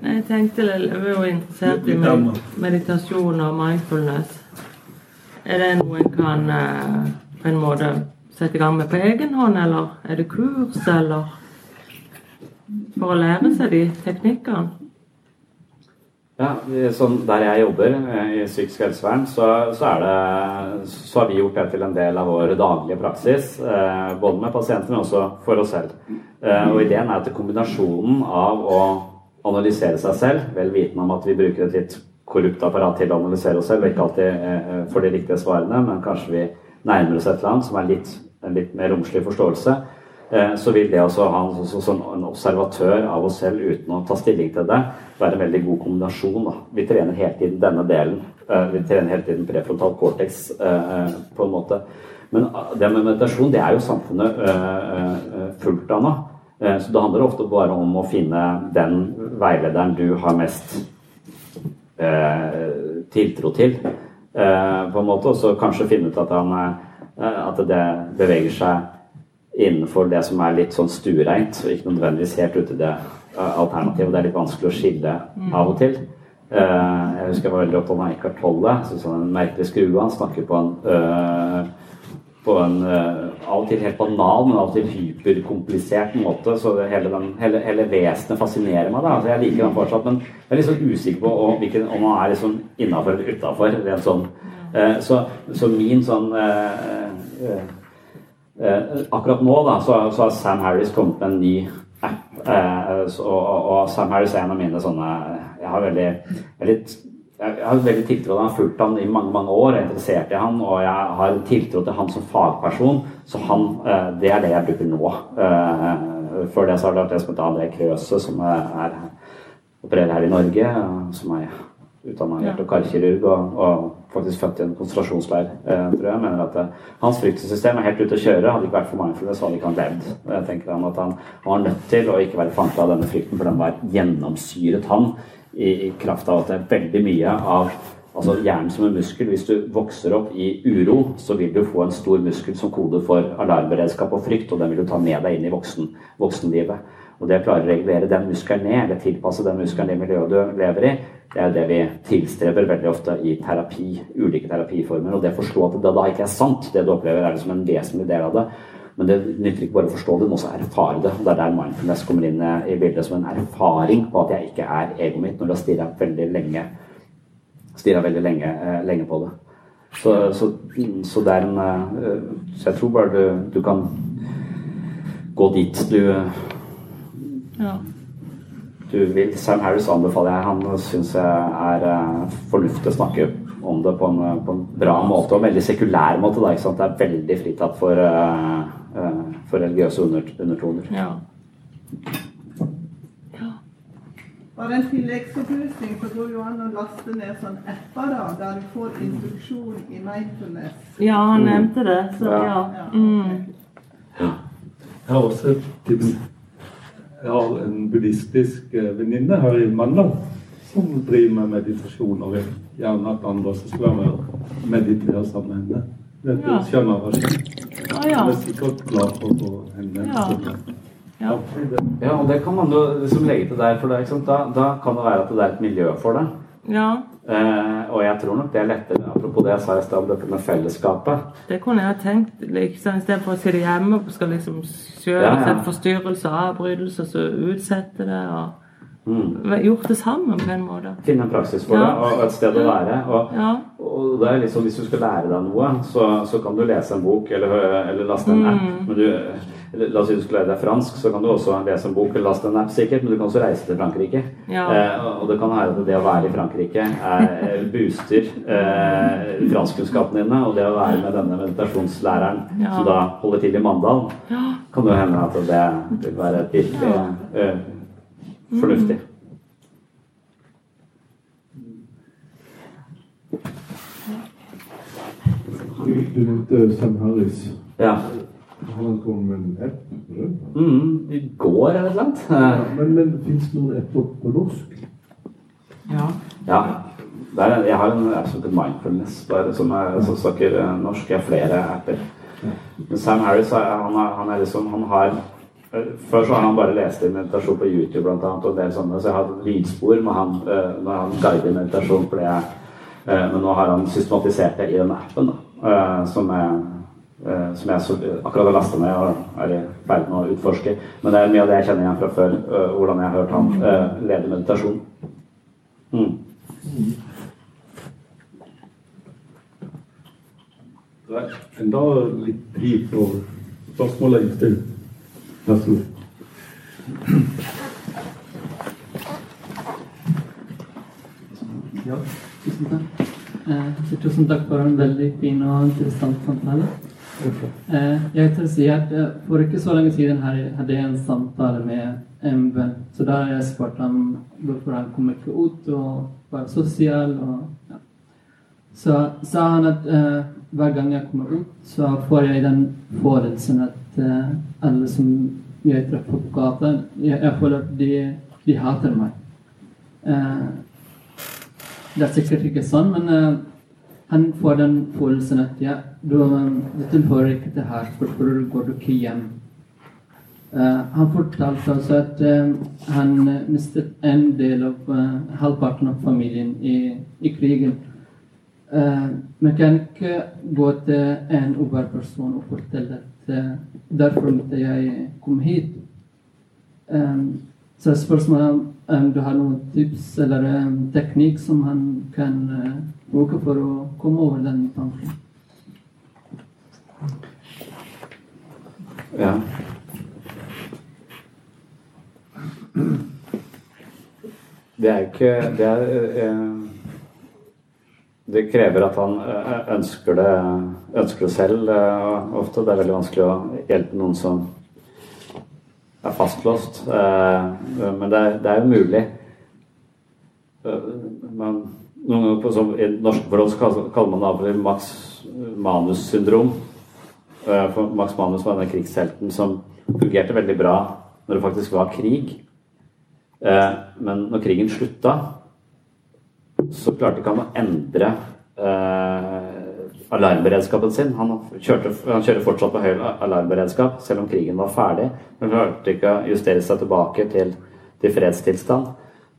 Jeg tenkte jeg er jo interessert i meditasjon og mindfulness. Er det noe en kan eh, på en måte sette i gang med på egen hånd, eller er det kurs, eller for å lære seg de teknikkene? Ja, sånn Der jeg jobber eh, i psykisk helsevern, så, så, er det, så har vi gjort det til en del av vår daglige praksis. Eh, både med pasienter, men også for oss selv. Eh, og Ideen er at kombinasjonen av å analysere seg selv, vel vitende om at vi bruker et litt korrupt apparat til å analysere oss selv, og ikke alltid eh, får de riktige svarene, men kanskje vi nærmer oss et eller annet som er litt, en litt mer romslig forståelse, eh, så vil det også ha en, observatør av oss selv uten å ta stilling til det, være en veldig god kombinasjon. Da. Vi trener hele tiden denne delen. eh, Vi trener hele tiden prefrontal cortex eh, eh, på en måte. Men det med meditasjon, det er jo samfunnet eh, eh, fullt av nå. Eh, Så det handler ofte bare om å finne den veilederen du har mest eh, tiltro til, eh, på en måte, og så kanskje finne ut at, han, at det beveger seg innenfor det som er litt sånn stuereint, og ikke nødvendigvis helt ute i det alternativet. Det er litt vanskelig å skille av og til. Eh, jeg husker jeg var veldig opptatt av Eckhart Tolle. Er en merkelig skrue. Han snakker på en øh, på en øh, av og til helt banal, men av og til hyperkomplisert måte. Så hele, den, hele, hele vesenet fascinerer meg. da, altså Jeg liker den fortsatt, men jeg er litt sånn usikker på om, hvilken, om han er liksom innafor eller utafor. Sånn. Eh, så, så min sånn eh, eh, eh, Akkurat nå da, så, så har Sam Harris kommet med en ny app. Eh, og, og Sam Harris er en av mine sånne Jeg har veldig, veldig jeg har veldig tiltro til han, har fulgt han i mange mange år, jeg er interessert i han, og jeg har tiltro til han som fagperson. Så han, eh, det er det jeg bruker nå. Eh, Før det så har det vært det som heter André Krøse, som er, opererer her i Norge. eh, Som er utdanna hjerte- og karkirurg og, og faktisk født i en konsentrasjonsleir, tror jeg. mener at Hans fryktsystem er helt ute å kjøre. Hadde det ikke vært for mindfulness, så hadde ikke han levd. Jeg tenker han at han, han var nødt til å ikke være fanget av denne frykten, for den var gjennomsyret han i, kraft av at det er veldig mye av altså hjernen som en muskel. Hvis du vokser opp i uro, så vil du få en stor muskel som kode for alarmberedskap og frykt, og den vil du ta med deg inn i voksen, voksenlivet. Og det å klare å regulere den muskelen ned, eller tilpasse den muskelen det miljøet du lever i, det er det vi tilstreber veldig ofte i terapi, ulike terapiformer. Og det å forstå at det da ikke er sant, det du opplever er som en vesentlig del av det. Men det nytter ikke bare å forstå det, men også erfare det. Det er der mindfulness kommer inn eh, i bildet som en erfaring på at jeg ikke er egoet mitt, når du har stirra veldig lenge, stirret veldig lenge, eh, lenge på det. Så, så, så det er en eh, Så jeg tror bare du, du kan gå dit du Ja. du vil. Sam Harris anbefaler jeg. Han syns jeg er fornuftig å snakke om det på en, på en bra måte, og en veldig sekulær måte. Da, ikke sant? Det er veldig fritatt for, uh, uh, for religiøse under, undertoner. Ja. Bare en tilleggsopplysning, så går jo an å laste ned sånn apper da, der du får instruksjon i mindfulness. ja, han nevnte det, så ja. Ja. Mm. Jeg har også et tips. Jeg har en buddhistisk eh, venninne her i Mandal som driver med meditasjon, og gjerne at andre også skulle være med og meditere sammen med henne. Vet du, Ja. skjønner hva det ah, ja. Jeg er sikkert glad for å henne. Ja. Ja. Ja, og det kan man jo liksom legge til der, for det, ikke sant? Da, da kan det være at det er et miljø for det. ja. Eh, og jeg tror nok det er lettere, apropos det jeg sa i stad, dette med fellesskapet. Det kunne jeg ha tenkt liksom, istedenfor å sitte hjemme og skal liksom sjøl Ja, ja. sette forstyrrelser og avbrytelser, så utsette det og Mm. Gjort det sammen på en måte. Finne en praksis for Ja. det, og et sted å være. Og, Ja. og det er liksom, Hvis du skal lære deg noe, så, så kan du lese en bok eller, eller laste en app. Mm. Men du, La oss si du skal lære deg fransk, så kan du også lese en bok eller laste en app, sikkert, men du kan også reise til Frankrike. Ja. Eh, og det kan være at det å være i Frankrike er, booster eh, franskkunnskapene dine, og det å være med denne meditasjonslæreren Ja. som da holder til i Mandal, Ja. kan jo hende at det vil være et virkelig eh, fornuftig. Du nevnte Sam Harris. Ja. Har han kommet med en app? Mm, I går eller noe sånt. Ja, men, men fins det noen apper på norsk? Ja. Ja. Er, jeg har en app som heter Mindfulness, bare, som, er, som snakker eh, norsk. Jeg har flere apper. Men Sam Harris er- han, er, han er liksom Han har eh, Før så har han bare lest i meditasjon på YouTube blant annet, og en del sånne, så jeg har hatt lydspor med han eh, når han guider meditasjon. Fordi jeg, eh, men nå har han systematisert det i den appen, da, eh, som jeg, eh, som jeg akkurat har lasta ned og er i ferd med å utforske. Men det er mye av det jeg kjenner igjen fra før, eh, hvordan jeg har hørt han eh, lede meditasjon. Mm. Det er enda litt tid på spørsmålet, innspill. Vær så god. Ja, tusen takk. Eh, tusen takk for en veldig fin og interessant samtale. Eh, jeg heter Sihert. eh, For ikke så lenge siden hadde jeg en samtale med en venn. Så da har jeg spurt ham hvorfor han kommer ikke ut og var sosial. Og, ja. Så sa han at eh, hver gang jeg kommer ut, så får jeg den følelsen at eh, alle som jeg treffer på gata, jeg, jeg føler at de, de hater meg. Eh, det er sikkert ikke sånn, men eh, han får den følelsen at ja, du, du tilhører ikke det her, hvorfor går du ikke hjem? Eh, han fortalte også at eh, han mistet en del av eh, halvparten av familien i, i krigen. Eh, men kan ikke gå til en uberperson og fortelle at uh, derfor måtte jeg komme hit. Um, så spørsmålet er om du har noen tips eller um, teknikk som han kan uh, bruke for å komme over den tanken. Ja. Det er ikke Det, er, eh, det krever at han eh, ønsker det, ønsker det selv eh, ofte. Det er veldig vanskelig å hjelpe noen som er fastlåst. Eh, Men det er, jo mulig. Eh, Men noen ganger på, som, I norske forhold så kaller man det av Max Manus-syndrom. Eh, For Max Manus var den krigshelten som fungerte veldig bra når det faktisk var krig. Eh, Men når krigen slutta, så klarte ikke han å endre eh, alarmberedskapen sin. Han, kjørte, han kjører fortsatt på høy alarmberedskap, selv om krigen var ferdig. Men klarte ikke å justere seg tilbake til, til fredstilstand.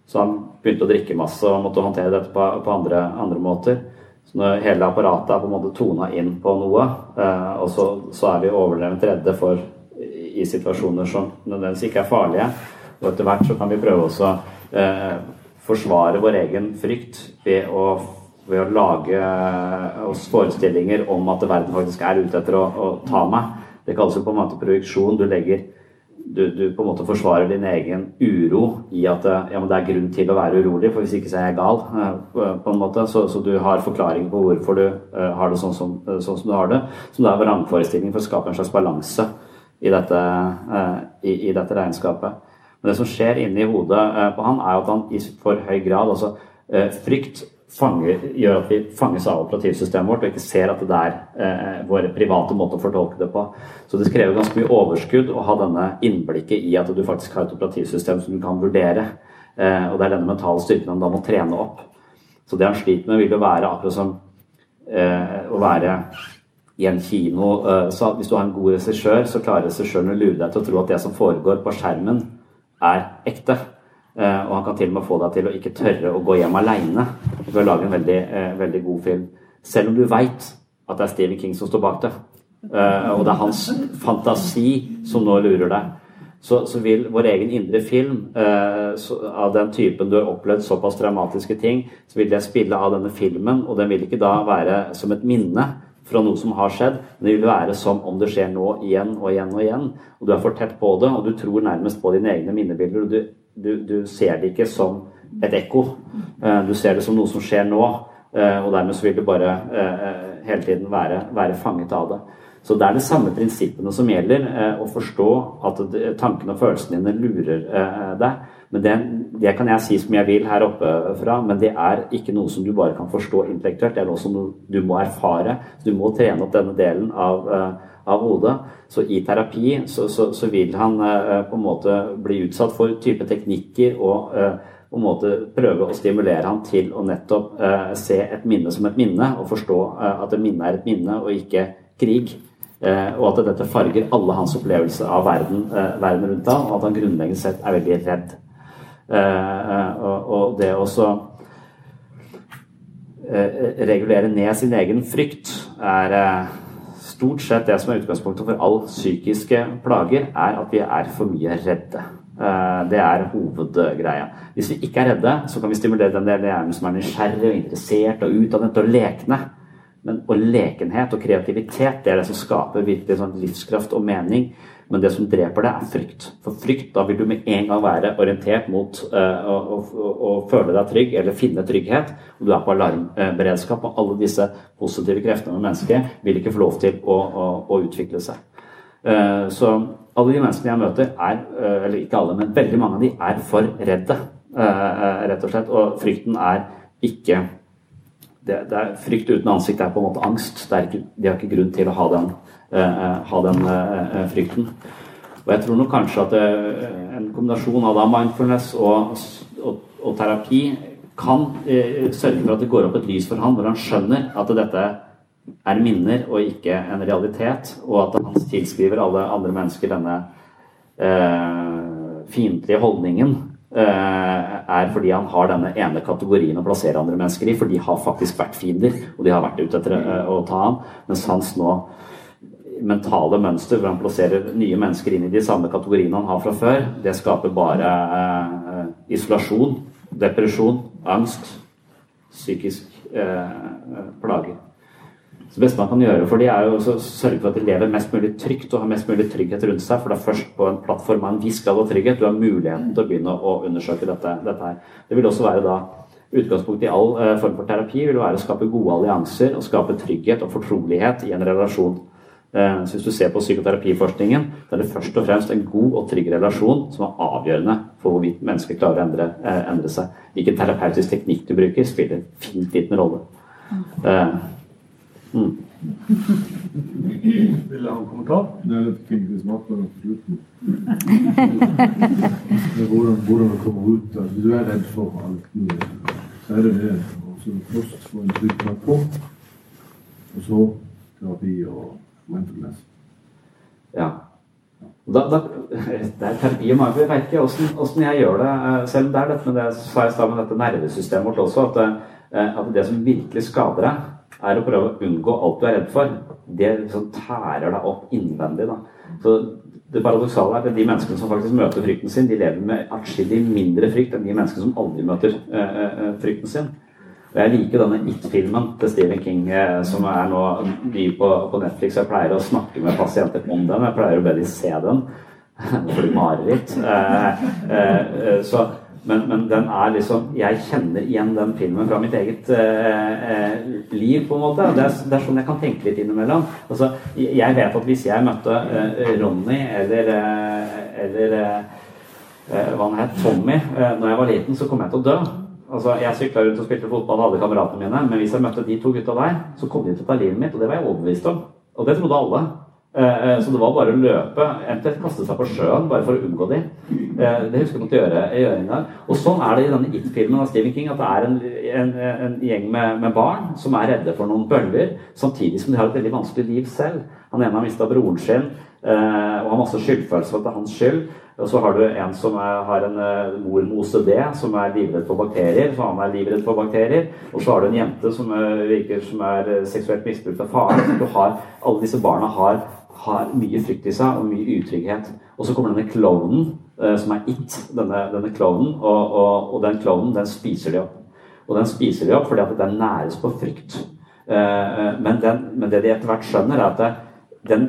Så han begynte å drikke masse og måtte håndtere dette på, på andre, andre måter. Så når hele apparatet er på en måte tona inn på noe, eh, og så, så er vi overdrevent redde for i situasjoner som nødvendigvis ikke er farlige. Og etter hvert så kan vi prøve også eh, forsvare vår egen frykt ved å, ved å lage eh, oss forestillinger om at verden faktisk er ute etter å, å ta meg. Det kalles jo på en måte projeksjon. Du legger du, du på en måte forsvarer din egen uro i at eh, ja, det er grunn til å være urolig, for hvis ikke så er jeg gal. eh, på en måte. Så, så du har forklaring på hvorfor du har det sånn som, sånn som du har det. Som det er vrangforestilling for å skape en slags balanse i i, i dette regnskapet. Men det som skjer inni hodet eh, på han, er at han i for høy grad altså eh, Frykt fanger, gjør at vi fanges av operativsystemet vårt og ikke ser at det er eh, vår private måte å fortolke det på. Så det krever ganske mye overskudd å ha denne innblikket i at du faktisk har et operativsystem som du kan vurdere. Eh, og det er denne mentale styrken han da må trene opp. Så det han sliter med, vil jo være akkurat som å være i en kino. Så hvis du har en god regissør, så klarer regissøren å lure deg til å tro at det som foregår på skjermen, er ekte. Eh, og han kan til og med få deg til å ikke tørre å gå hjem aleine ved å lage en veldig, eh, veldig god film. Selv om du veit at det er Stephen King som står bak det. Eh, og det er hans fantasi som nå lurer deg. Så, så vil vår egen indre film eh, så, av den typen du har opplevd såpass dramatiske ting, så vil det spille av denne filmen, og den vil ikke da være som et minne fra noe som har skjedd, men det vil være som om det skjer nå igjen og igjen og igjen. Og du er for tett på det, og du tror nærmest på dine egne minnebilder. og du, du, du ser det ikke som et ekko. Eh, du ser det som noe som skjer nå, eh, og dermed så vil du bare eh, hele tiden være, være fanget av det. Så det er de samme prinsippene som gjelder. Å forstå at tankene og følelsene dine lurer deg. Men det, det, kan jeg si som jeg vil her oppe fra, men det er ikke noe som du bare kan forstå intellektuelt. Det er noe som du må erfare. Du må trene opp denne delen av, av hodet. Så i terapi så, så, så vil han på en måte bli utsatt for type teknikker og på en måte prøve å stimulere han til å nettopp eh, se et minne som et minne, og forstå eh, at et minne er et minne og ikke krig. Eh, og at dette farger alle hans opplevelser av verden, eh, verden rundt ham, og at han grunnleggende sett er veldig redd. Eh, eh, og, det å regulere ned sin egen frykt er stort sett det som er utgangspunktet for all psykiske plager, er at vi er for mye redde. Eh, det er hovedgreia. Hvis vi ikke er redde, så kan vi stimulere den delen av hjernen som er nysgjerrig og interessert og utdannet og lekne. Men, og lekenhet og kreativitet det er det som skaper virkelig sånn livskraft og mening. Men det som dreper det, er frykt. For frykt, da vil du med en gang være orientert mot uh, å, å, å, føle deg trygg eller finne trygghet. Og du er på alarmberedskap. Og alle disse positive kreftene med mennesket vil ikke få lov til å, å utvikle seg. Uh, så alle de menneskene jeg møter, er uh, Eller ikke alle, men veldig mange av de er for redde, eh, rett og slett. Og frykten er ikke det, det er, Frykt uten ansikt er på en måte angst. Ikke, de har ikke grunn til å ha den, ha den frykten. Og jeg tror nok kanskje at en kombinasjon av da mindfulness og, og, og terapi kan sørge for at det går opp et lys for han, hvor han skjønner at dette er minner og ikke en realitet, og at han tilskriver alle andre mennesker denne eh, fiendtlige holdningen, eh, er fordi han har denne ene kategorien å plassere andre mennesker i, for de har faktisk vært fiender, og de har vært ute etter eh, å ta ham, mens hans nå mentale mønster hvor han plasserer nye mennesker inn i de samme kategoriene han har fra før, det skaper bare eh, isolasjon, depresjon, angst, psykisk eh, plager. Så det beste man kan gjøre for dem, er jo å sørge for at de lever mest mulig trygt og har mest mulig trygghet rundt seg. For det er først på en plattform av en viss grad av trygghet du har muligheten til å begynne å undersøke dette, dette her. Det vil også være da Utgangspunktet i all uh, form for terapi vil være å skape gode allianser og skape trygghet og fortrolighet i en relasjon. Uh, så Hvis du ser på psykoterapiforskningen, så er det først og fremst en god og trygg relasjon som er avgjørende for hvorvidt mennesker klarer å endre, uh, endre seg. Hvilken terapeutisk teknikk du bruker, spiller fint liten rolle. Uh, Mm. Vil jeg ha en kommentar? Det er litt fint hvis maten på slutten. hvordan, hvordan å komme ut altså, Du er redd for alt mulig. Så er det det. Og så først få en trygg plattform, og så terapi og mindfulness. Ja. Da, da, det er terapi og mindfulness. Jeg vet ikke åssen jeg gjør det. Selv selv det er dette med det sa jeg med dette nervesystemet vårt også, at, eh, at det som virkelig skader deg er å prøve å unngå alt du er redd for. Det liksom tærer deg opp innvendig. Da. Så det paradoksale er at de menneskene som faktisk møter frykten sin, de lever med atskillig mindre frykt enn de menneskene som aldri møter uh, frykten sin. Og Jeg liker denne It-filmen til Stephen King uh, som er nå ny på, på, Netflix. Jeg pleier å snakke med pasienter om den. Jeg pleier å be de se den. for får de mareritt. så men, men, den er liksom Jeg kjenner igjen den filmen fra mitt eget eh, eh, liv, på en måte. Det er, det er, sånn jeg kan tenke litt innimellom. Altså, jeg vet at hvis jeg møtte eh, Ronny eller, eh, eller eh, eh, hva han het, Tommy, når jeg var liten, så kom jeg til å dø. Altså, Jeg sykla rundt og spilte fotball med alle kameratene mine, men hvis jeg møtte de to gutta der, så kom de til å ta livet mitt, og det var jeg overbevist om. Og det trodde alle. Eh, eh, så det var bare å løpe, eventuelt kaste seg på sjøen bare for å unngå dem. Eh, det husker jeg måtte gjøre, gjøre en gang. Og sånn er det i denne It-filmen av Stephen King, at det er en, en, en gjeng med, med, barn som er redde for noen bølger, samtidig som de har et veldig vanskelig liv selv. Han ene har mista broren sin og har masse skyldfølelse for at det er hans skyld. Og så har du en som er, har en mor med OCD, som er livredd for bakterier. Så han er livredd for bakterier. Og så har du en jente som virker som er seksuelt misbrukt av faren. Du har, alle disse barna har har mye frykt i seg og mye utrygghet. Og så kommer denne klovnen, eh, som er it, denne, denne klovnen, og, og, og, den klovnen den spiser de opp. Og den spiser de opp fordi at den næres på frykt. Men, den, men, det de etter hvert skjønner, er at den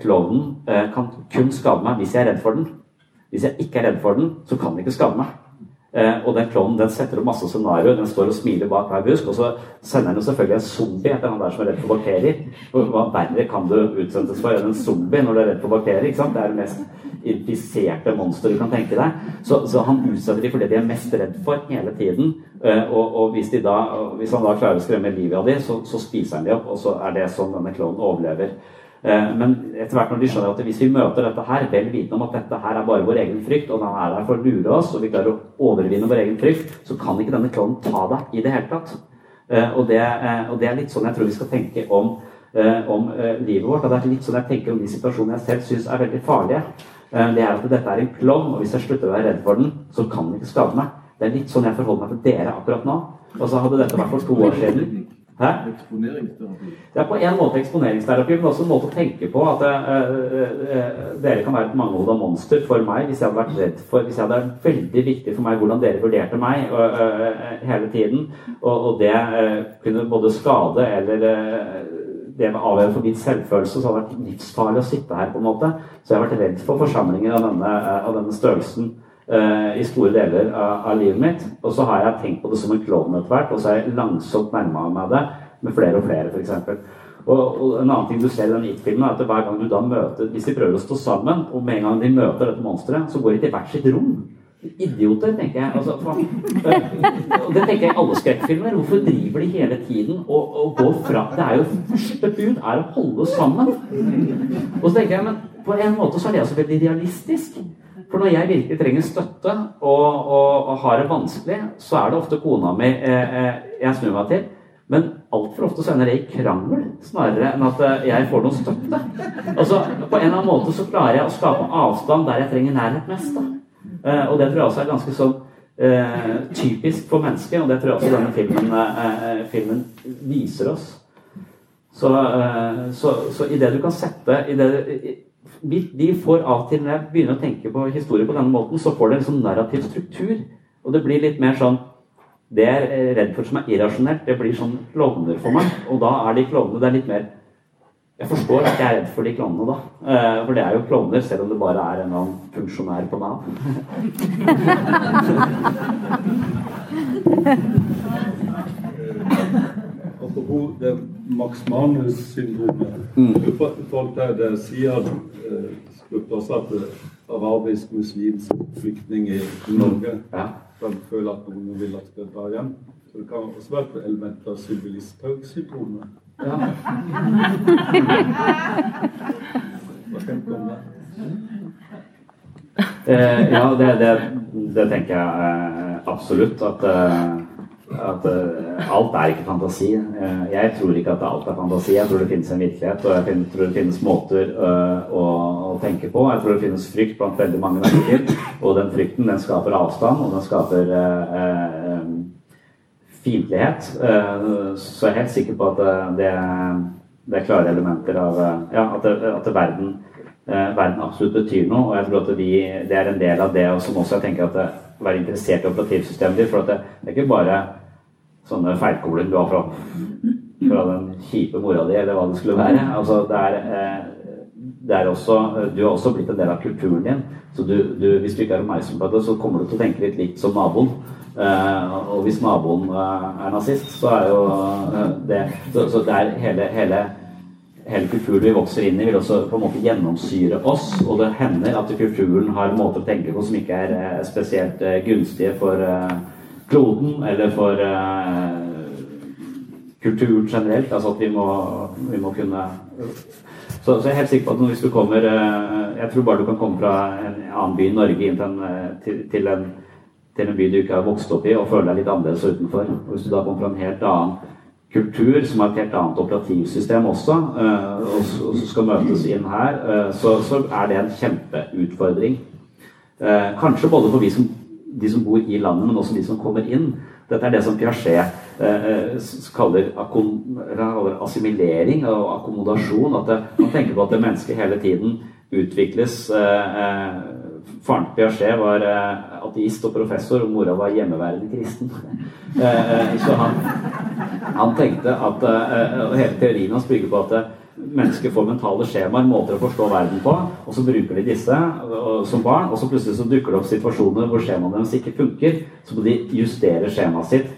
klovnen kan kun skade meg hvis jeg er redd for den. Hvis jeg ikke er redd for den, så kan den ikke skade meg. Eh, og den klovnen den setter opp masse scenarioer. Den står og smiler bak hver busk. Og så sender den selvfølgelig en zombie etter han der som er redd for bakterier. Hva verre kan du utsendes for enn en zombie når du er redd for bakterier? ikke sant? Det er det mest infiserte monsteret du kan tenke deg. Så, så han utsetter dem for det de er mest redd for hele tiden. Eh, og, og hvis, da, hvis, han da klarer å skremme livet av dem, så, så spiser han dem opp. Og så er det sånn denne klovnen overlever. Eh, men etter hvert når de skjønner at hvis vi møter dette her, vel vitende om at dette her er bare vår egen frykt, og den er der for å lure oss, og vi klarer å overvinne vår egen frykt, så kan ikke denne klovnen ta deg i det hele tatt. Eh, og det, eh, og det, er litt sånn jeg tror vi skal tenke om, om livet vårt. Og det er litt sånn jeg tenker om de situasjonene jeg selv syns er veldig farlige. Det er at dette er en klovn, og hvis jeg slutter å være redd for den, så kan den ikke skade meg. Det er litt sånn jeg forholder meg til dere akkurat nå. Og så hadde dette vært for to år siden. Hæ? Det er på en måte eksponeringsterapi, men også en måte å tenke på at øh, øh, dere kan være et mangehoda monster for meg hvis jeg hadde vært redd for Hvis jeg hadde vært veldig viktig for meg hvordan dere vurderte meg øh, hele tiden, og, og det kunne både skade eller det med avgjørende for min selvfølelse, så hadde det vært livsfarlig å sitte her, på en måte. Så jeg har vært redd for forsamlinger av denne, av denne størrelsen. Uh, i store deler av, av, livet mitt. Og så har jeg tenkt på det som en klovn etter hvert, og så har jeg langsomt nærma meg det med flere og flere, f.eks. Og, og en annen ting du ser i den It-filmen, er at hver gang du da møter Hvis de prøver å stå sammen, og med en gang de møter dette monsteret, så går de til hvert sitt rom. Idioter, tenker jeg. Altså, uh, det tenker jeg i alle skrekkfilmer. Hvorfor driver de hele tiden og, og går fra Det er jo første bud er å holde sammen. Og så tenker jeg, men på en måte så er det altså veldig realistisk. For når jeg virkelig trenger støtte og, og, og, har det vanskelig, så er det ofte kona mi eh, eh, jeg snur meg til. Men altfor ofte så ender det i krangel snarere enn at eh, jeg får noe støtte. Altså, På en eller annen måte så klarer jeg å skape avstand der jeg trenger nærhet mest. Da. Eh, og det tror jeg også er ganske sånn eh, typisk for mennesket, og det tror jeg også denne filmen, eh, filmen viser oss. Så, så, så i det du kan sette i det, de får av til, Når jeg begynner å tenke på historie på denne måten, så får det en sånn narrativ struktur. Og det blir litt mer sånn Det jeg er redd for som er irrasjonelt, det blir sånn klovner for meg. Og da er de klovnene Det er litt mer Jeg forstår at jeg er redd for de klovnene da. Eh, for det er jo klovner, selv om det bare er en eller annen funksjonær på Nav. apropos det Max Manus-syndromet. Mm. Folk der det sier eh, også at eh, arabisk muslimsk flyktning i Norge ja. kan føle at noen vil at skal drar hjem. Så det kan også være et element av Sylvi Listhaug-syndromet. Ja. Hva tenker du om det? Eh, ja, det, det, det, tenker jeg eh, absolutt. At eh, at uh, alt er ikke fantasi. Uh, jeg tror ikke at alt er fantasi. Jeg tror det finnes en virkelighet, og jeg tror det finnes måter uh, å, å, tenke på. Jeg tror det finnes frykt blant veldig mange mennesker, og den frykten den skaper avstand, og den skaper um, fiendtlighet. så jeg er helt sikker på at det, det er klare elementer av ja, at, det, at verden, verden, absolutt betyr noe, og jeg tror at vi, det er en del av det som også jeg tenker at det, være interessert i operativsystemet ditt. For det, det er ikke bare sånne feilkoler du har fra, fra den kjipe mora di, eller hva det skulle være. Altså, det er, eh, det er også, du har også blitt en del av kulturen din. Så du, du, hvis du ikke er oppmerksom på det, så kommer du til å tenke litt likt som naboen. Eh, og hvis naboen uh, er nazist, så er jo uh, det så, så, det er hele, hele, hele, kulturen vi vokser inn i, vil også på en måte gjennomsyre oss. Og det hender at kulturen har måter å tenke på som ikke er spesielt gunstige for kloden eller for kultur kulturen generelt. Altså at vi må, vi må kunne så, så, jeg er helt sikker på at hvis du kommer uh, Jeg tror bare du kan komme fra en annen by i Norge inn til en, eh, til, til, en, til en, by du ikke har vokst opp i, og føle deg litt annerledes utenfor. Og hvis du da kommer fra en helt annen kultur som har et helt annet operativsystem også, og, og, skal møtes inn her, så, er det en kjempeutfordring. kanskje både for vi som de som bor i landet, men også de som kommer inn. Dette er det som Piaget eh, eh kaller assimilering og akkommodasjon. At det, man tenker på at det mennesket hele tiden utvikles. Eh, eh faren til Piaget var eh, ateist og professor, og mora var hjemmeværende kristen. Eh, så han, Han tenkte at hele teorien hans bygger på at uh, mennesker får mentale skjemaer, måter å forstå verden på, og så bruker de disse som barn, og så plutselig så dukker det opp situasjoner hvor skjemaene deres ikke funker. Så må de justere skjemaet sitt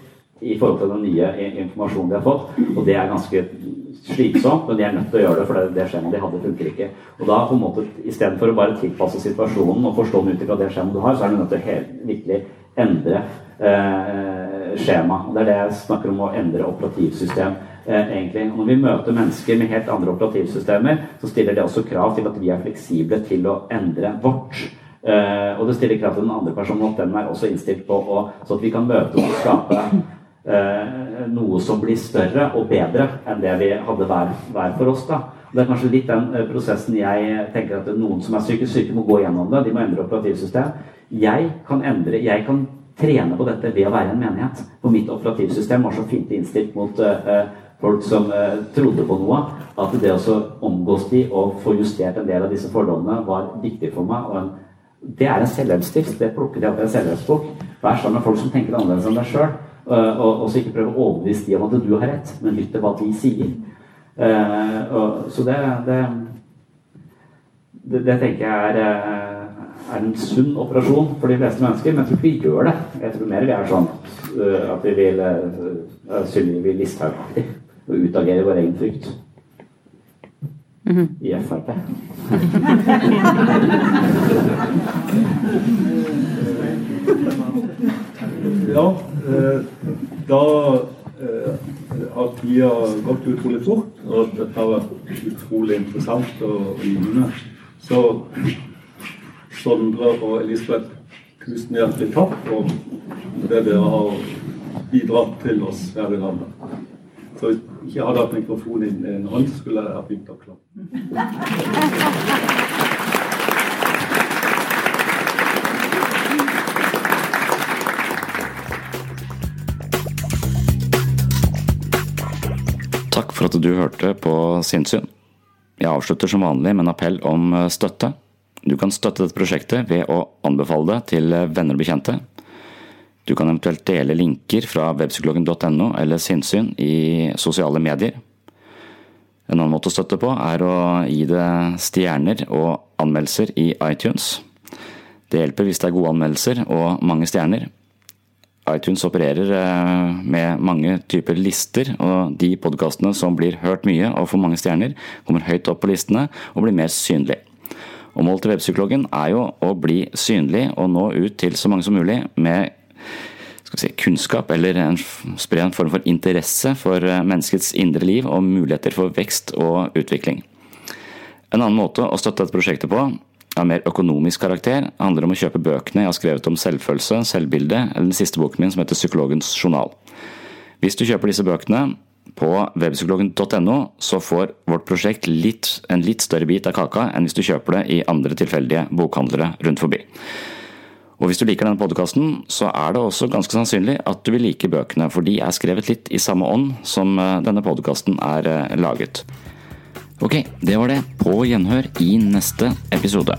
i forhold til den nye informasjonen de har fått. Og det er ganske slitsomt, men de er nødt til å gjøre det, for det, skjemaet de hadde, funker ikke. Og da på en måte, Istedenfor å bare tilpasse situasjonen og forstå den ut ifra det skjemaet du har, så er du nødt til å helt, virkelig endre eh, skjema. Det er det jeg snakker om å endre operativsystem. Eh, egentlig. Og når vi møter mennesker med helt andre operativsystemer, så stiller det også krav til at vi er fleksible til å endre vårt. Eh, og det stiller krav til den andre personen at den er også innstilt på å Så at vi kan møte og skape eh, noe som blir større og bedre enn det vi hadde hver, hver for oss. da. Det er kanskje litt den prosessen jeg tenker at noen som er psykisk syke, må gå gjennom det. De må endre operativsystem. Jeg kan endre, jeg kan trene på dette ved å være en menighet. For mitt operativsystem var så fint innstilt mot uh, folk som uh, trodde på noe, at det å omgås de og få justert en del av disse fordommene var viktig for meg. og en det er en selvhjelpsstift. Det plukket jeg opp i en selvhjelpsbok. Vær sammen med folk som tenker annerledes enn deg sjøl. Uh, og, og, så ikke prøve å overbevise de om at du har rett, men lytt til hva de sier. Uh, og, så det, det, det, det, tenker jeg er, eh, er en sunn operasjon for de fleste mennesker. Men jeg tror ikke vi gjør det. Jeg tror mer vi er sånn at vi vil uh, Sylvi Listhaug-aktig og utagere vår egen frykt. Mm -hmm. I Frp. ja, Eh, da eh, har gått utrolig fort, og at dette har vært utrolig interessant og givende. Så Sondre og Elisabeth, tusen hjertelig takk for det dere har bidratt til oss her i landet. Så ikke hadde hatt mikrofon i en hånd, skulle jeg ha begynt å klappe. for at du hørte på Sinnsyn. Jeg avslutter som vanlig med en appell om støtte. Du kan støtte dette prosjektet ved å anbefale det til venner og bekjente. Du kan eventuelt dele linker fra webpsykologen.no eller sinnssyn i sosiale medier. En annen måte å støtte på er å gi det stjerner og anmeldelser i iTunes. Det hjelper hvis det er gode anmeldelser og mange stjerner iTunes opererer eh, med mange typer lister, og de podkastene som blir hørt mye og får mange stjerner, kommer høyt opp på listene og blir mer synlig. Og Målet til Webpsykologen er jo å bli synlig og nå ut til så mange som mulig med si, kunnskap eller en, spre en form for interesse for eh, menneskets indre liv og muligheter for vekst og utvikling. En annen måte å støtte dette prosjektet på av mer økonomisk karakter handler om å kjøpe bøkene jeg har skrevet om selvfølelse, selvbilde, eller den siste boken min som heter Psykologens journal. Hvis du kjøper disse bøkene på webpsykologen.no, så får vårt prosjekt litt, en litt større bit av kaka enn hvis du kjøper det i andre tilfeldige bokhandlere rundt forbi. Og hvis du liker denne podkasten, så er det også ganske sannsynlig at du vil like bøkene, for de er skrevet litt i samme ånd som eh, denne podkasten er eh, laget. Ok, det var det. På gjenhør i neste episode.